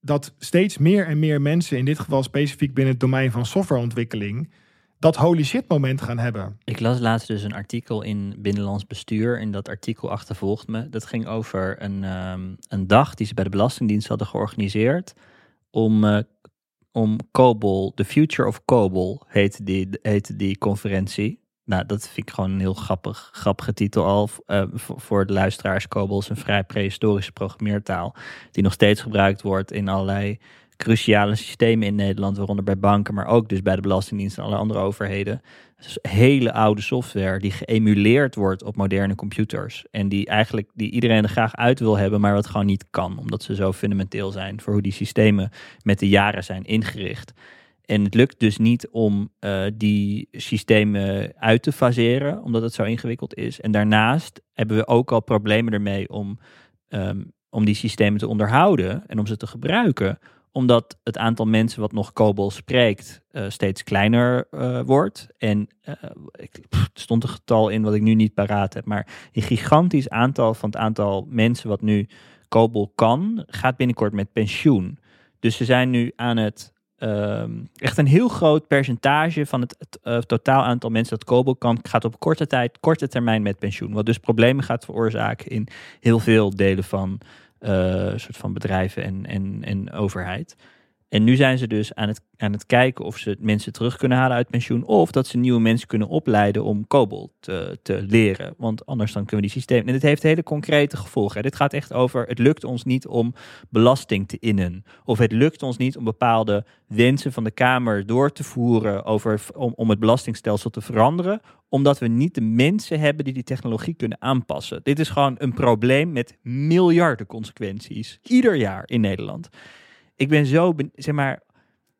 dat steeds meer en meer mensen, in dit geval specifiek binnen het domein van softwareontwikkeling, dat holy shit moment gaan hebben. Ik las laatst dus een artikel in Binnenlands Bestuur. En dat artikel achtervolgt me. Dat ging over een, ehm, een dag die ze bij de Belastingdienst hadden georganiseerd. Om, uh, om COBOL, The Future of COBOL heette die, heette die conferentie. Nou, dat vind ik gewoon een heel grappig, grappige titel al. Uh, voor de luisteraars, COBOL is een vrij prehistorische programmeertaal. Die nog steeds gebruikt wordt in allerlei cruciale systemen in Nederland, waaronder bij banken, maar ook dus bij de Belastingdienst en alle andere overheden. Hele oude software die geëmuleerd wordt op moderne computers. En die eigenlijk die iedereen er graag uit wil hebben, maar wat gewoon niet kan. Omdat ze zo fundamenteel zijn voor hoe die systemen met de jaren zijn ingericht. En het lukt dus niet om uh, die systemen uit te faseren, omdat het zo ingewikkeld is. En daarnaast hebben we ook al problemen ermee om, um, om die systemen te onderhouden en om ze te gebruiken omdat het aantal mensen wat nog COBOL spreekt uh, steeds kleiner uh, wordt. En uh, ik, er stond een getal in wat ik nu niet paraat heb. Maar een gigantisch aantal van het aantal mensen wat nu COBOL kan, gaat binnenkort met pensioen. Dus ze zijn nu aan het Um, echt een heel groot percentage van het, totaal aantal mensen dat COBOL kan, gaat op korte tijd, korte termijn met pensioen. Wat dus problemen gaat veroorzaken in heel veel delen van soort van bedrijven en, en, en overheid. En nu zijn ze dus aan het, aan het kijken of ze mensen terug kunnen halen uit pensioen. Of dat ze nieuwe mensen kunnen opleiden om COBOL te, te leren. Want anders dan kunnen we die systemen. En dit heeft hele concrete gevolgen. Dit gaat echt over: het lukt ons niet om belasting te innen. Of het lukt ons niet om bepaalde wensen van de Kamer door te voeren. Over, om, om het belastingstelsel te veranderen. Omdat we niet de mensen hebben die die technologie kunnen aanpassen. Dit is gewoon een probleem met miljarden consequenties. Ieder jaar in Nederland ik ben zo, zeg maar,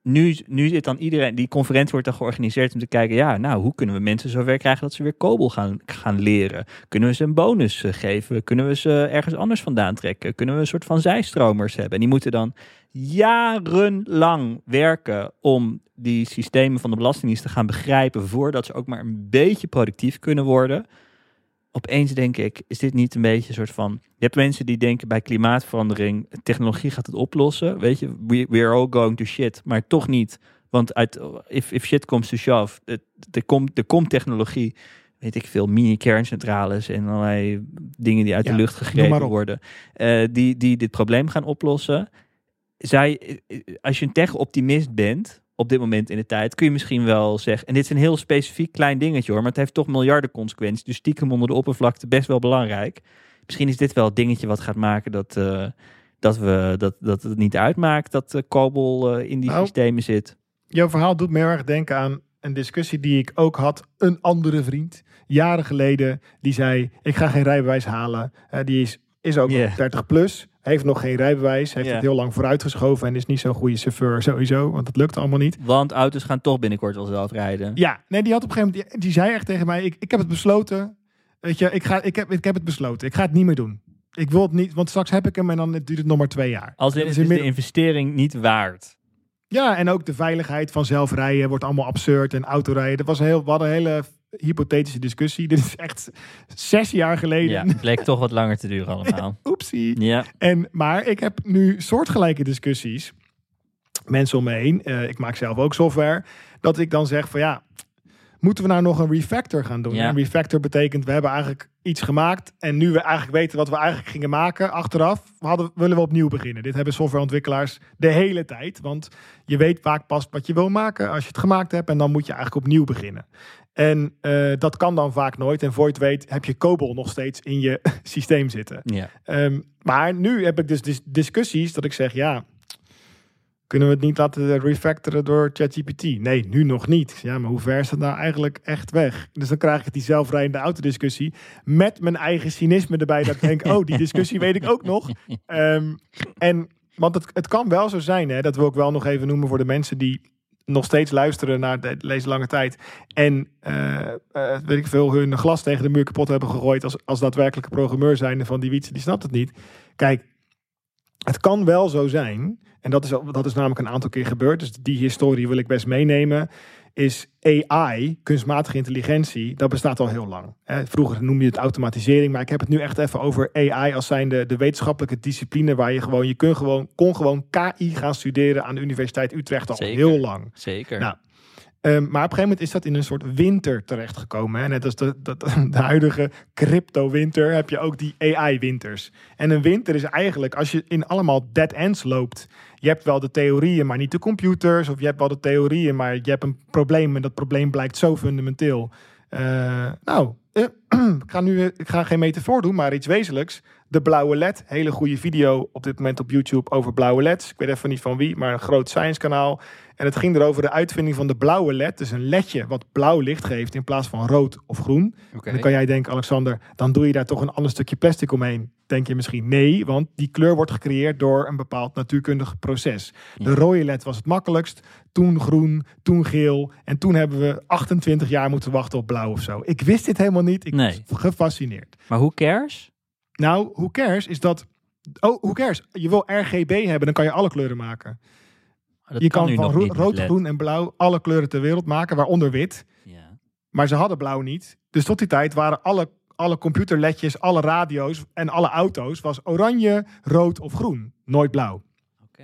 nu, nu zit dan iedereen, die conferentie wordt dan georganiseerd om te kijken, ja, nou, hoe kunnen we mensen zover krijgen dat ze weer COBOL gaan, gaan leren? Kunnen we ze een bonus uh, geven? Kunnen we ze ergens anders vandaan trekken? Kunnen we een soort van zijstromers hebben? En die moeten dan jarenlang werken om die systemen van de Belastingdienst te gaan begrijpen voordat ze ook maar een beetje productief kunnen worden opeens denk ik, is dit niet een beetje een soort van... Je hebt mensen die denken bij klimaatverandering, technologie gaat het oplossen. Weet je, we, we are all going to shit, maar toch niet. Want uit, if, if shit comes to shove, er komt, er komt technologie, weet ik veel, mini-kerncentrales en allerlei dingen die uit Ja, de lucht gegrepen worden, eh, die, die dit probleem gaan oplossen. Zij, eh, als je een tech-optimist bent, op dit moment in de tijd, kun je misschien wel zeggen, en dit is een heel specifiek klein dingetje hoor, maar het heeft toch miljarden consequenties, dus stiekem onder de oppervlakte best wel belangrijk. Misschien is dit wel het dingetje wat gaat maken dat, eh, dat, we, dat, dat het niet uitmaakt dat uh, COBOL eh, in die Nou, systemen zit. Jouw verhaal doet me heel erg denken aan een discussie die ik ook had. Een andere vriend, jaren geleden, die zei: Ik ga geen rijbewijs halen. Eh, die is, is ook nog 30 plus, heeft nog geen rijbewijs, heeft Ja. het heel lang vooruitgeschoven en is niet zo'n goede chauffeur sowieso, want dat lukt allemaal niet. Want auto's gaan toch binnenkort wel zelf rijden. Ja, nee, die had op een gegeven moment, die, die zei echt tegen mij: ik, ik heb het besloten. Weet je, ik, ga, ik, heb, ik heb het besloten. Ik ga het niet meer doen. Ik wil het niet, want straks heb ik hem en dan duurt het nog maar twee jaar. Als is is de investering niet waard. Ja, en ook de veiligheid van zelfrijden wordt allemaal absurd en autorijden. Dat was een heel, we hadden een hele hypothetische discussie. Dit is echt zes jaar geleden. Ja, het bleek toch wat langer te duren allemaal. Oepsie. Ja, En, maar ik heb nu soortgelijke discussies. Mensen om me heen. eh, ik maak zelf ook software. Dat ik dan zeg van ja, moeten we nou nog een refactor gaan doen? Ja. Een refactor betekent we hebben eigenlijk iets gemaakt. En nu we eigenlijk weten wat we eigenlijk gingen maken achteraf, hadden, willen we opnieuw beginnen. Dit hebben softwareontwikkelaars de hele tijd. Want je weet vaak pas wat je wil maken als je het gemaakt hebt. En dan moet je eigenlijk opnieuw beginnen. En eh, dat kan dan vaak nooit. En voor je het weet heb je COBOL nog steeds in je systeem zitten. ja. Ehm, maar nu heb ik dus dis- discussies dat ik zeg, ja, kunnen we het niet laten refactoren door ChatGPT? Nee, nu nog niet. Ja, maar hoe ver is dat nou eigenlijk echt weg? Dus dan krijg ik die zelfrijdende autodiscussie met mijn eigen cynisme erbij. Dat ik denk, oh, die discussie weet ik ook nog. Ehm, en, want het, het kan wel zo zijn, hè, dat wil ik wel nog even noemen voor de mensen die nog steeds luisteren naar de, deze lange tijd. En eh, eh, weet ik veel, hun glas tegen de muur kapot hebben gegooid als, als daadwerkelijke programmeur zijn van die Wietse, die snapt het niet. Kijk, het kan wel zo zijn, en dat is, dat is namelijk een aantal keer gebeurd, dus die historie wil ik best meenemen, is AI, kunstmatige intelligentie, dat bestaat al heel lang. Vroeger noemde je het automatisering, maar ik heb het nu echt even over AI als zijnde de wetenschappelijke discipline waar je gewoon, je kun gewoon, kon gewoon KI gaan studeren aan de Universiteit Utrecht al Zeker. heel lang. Zeker. Nou, Ehm, maar op een gegeven moment is dat in een soort winter terechtgekomen. Hè? Net als de, de, de huidige crypto-winter heb je ook die AI-winters. En een winter is eigenlijk als je in allemaal dead ends loopt. Je hebt wel de theorieën, maar niet de computers. Of je hebt wel de theorieën, maar je hebt een probleem. En dat probleem blijkt zo fundamenteel. Eh, nou, eh, ik ga nu ik ga geen metafoor doen, maar iets wezenlijks. De blauwe LED. Hele goede video op dit moment op YouTube over blauwe LED's. Ik weet even niet van wie, maar een groot science kanaal. En het ging erover de uitvinding van de blauwe LED. Dus een ledje wat blauw licht geeft in plaats van rood of groen. En dan kan jij denken, Alexander, dan doe je daar toch een ander stukje plastic omheen. Denk je misschien nee, want die kleur wordt gecreëerd door een bepaald natuurkundig proces. De rode LED was het makkelijkst, toen groen, toen geel. En toen hebben we 28 jaar moeten wachten op blauw of zo. Ik wist dit helemaal niet. Ik Nee. was gefascineerd. Maar hoe cares? Nou, hoe cares is dat... Oh, hoe cares? Je wil RGB hebben, dan kan je alle kleuren maken. Dat je kan, van ro- rood, groen en blauw alle kleuren ter wereld maken, waaronder wit. Ja. Maar ze hadden blauw niet. Dus tot die tijd waren alle, alle computerledjes, alle radio's en alle auto's was oranje, rood of groen. Nooit blauw. Oké.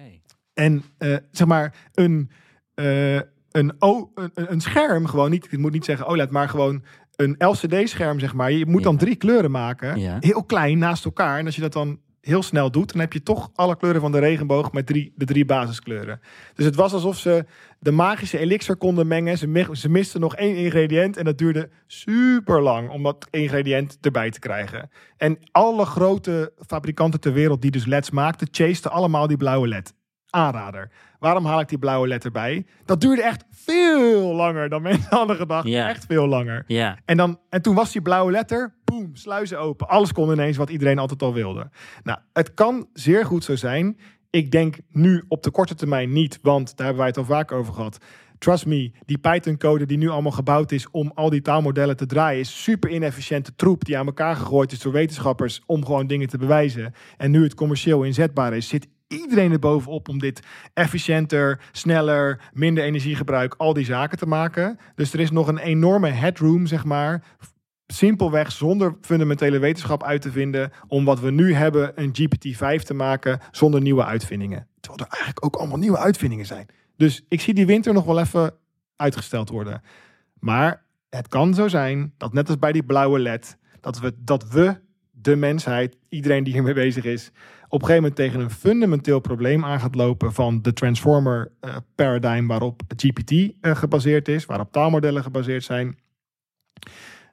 En eh, zeg maar een, eh, een, o, een, een scherm, gewoon niet, ik moet niet zeggen OLED, maar gewoon een LCD-scherm, zeg maar. Je moet dan drie kleuren maken, Ja. heel klein naast elkaar. En als je dat dan heel snel doet, dan heb je toch alle kleuren van de regenboog met drie, de drie basiskleuren. Dus het was alsof ze de magische elixir konden mengen. Ze, ze misten nog één ingrediënt en dat duurde super lang om dat ingrediënt erbij te krijgen. En alle grote fabrikanten ter wereld die dus LEDs maakten, chasten allemaal die blauwe LED. Aanrader. Waarom haal ik die blauwe LED erbij? Dat duurde echt veel langer dan mensen hadden gedacht. Echt veel langer. Ja. En, dan, en toen was die blauwe letter, boem, sluizen open. Alles kon ineens wat iedereen altijd al wilde. Nou, het kan zeer goed zo zijn. Ik denk nu op de korte termijn niet, want daar hebben wij het al vaak over gehad. Trust me, die Python-code die nu allemaal gebouwd is om al die taalmodellen te draaien, is super inefficiënte troep die aan elkaar gegooid is door wetenschappers om gewoon dingen te bewijzen. En nu het commercieel inzetbaar is, zit iedereen er bovenop om dit efficiënter, sneller, minder energiegebruik, al die zaken te maken. Dus er is nog een enorme headroom, zeg maar. Simpelweg zonder fundamentele wetenschap uit te vinden. om wat we nu hebben, een GPT-5 te maken. zonder nieuwe uitvindingen. Terwijl er eigenlijk ook allemaal nieuwe uitvindingen zijn. Dus ik zie die winter nog wel even uitgesteld worden. Maar het kan zo zijn dat net als bij die blauwe LED. dat we, dat we de mensheid, iedereen die hiermee bezig is. Op een gegeven moment tegen een fundamenteel probleem aan gaat lopen. van de transformer eh, paradigm waarop GPT eh, gebaseerd is. waarop taalmodellen gebaseerd zijn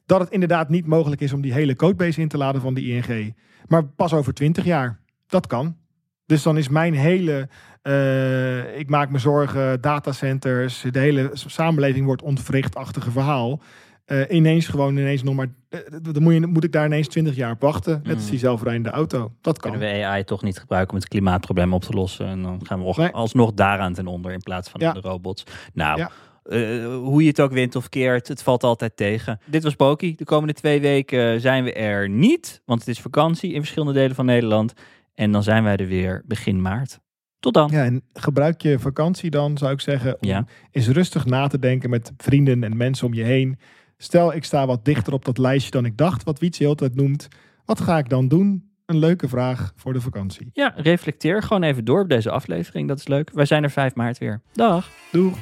dat het inderdaad niet mogelijk is om die hele codebase in te laden van die ING. Maar pas over 20 jaar. Dat kan. Dus dan is mijn hele, eh, ik maak me zorgen, datacenters, de hele samenleving wordt ontwrichtachtige verhaal. Eh, ineens gewoon ineens nog maar, eh, dan moet, je, moet ik daar ineens 20 jaar op wachten. Net als die zelfrijdende auto. Dat kan. Kunnen we AI toch niet gebruiken om het klimaatprobleem op te lossen? En dan gaan we Nee. alsnog daaraan ten onder in plaats van Ja. de robots. Nou, Ja. eh, hoe je het ook wint of keert, het valt altijd tegen. Dit was Poki. De komende twee weken zijn we er niet, want het is vakantie in verschillende delen van Nederland. En dan zijn wij er weer begin maart. Tot dan. Ja, en gebruik je vakantie dan, zou ik zeggen, om Ja. eens rustig na te denken met vrienden en mensen om je heen. Stel, ik sta wat dichter op dat lijstje dan ik dacht, wat Wietse heel tijd noemt. Wat ga ik dan doen? Een leuke vraag voor de vakantie. Ja, reflecteer gewoon even door op deze aflevering. Dat is leuk. Wij zijn er 5 maart weer. Dag. Doeg!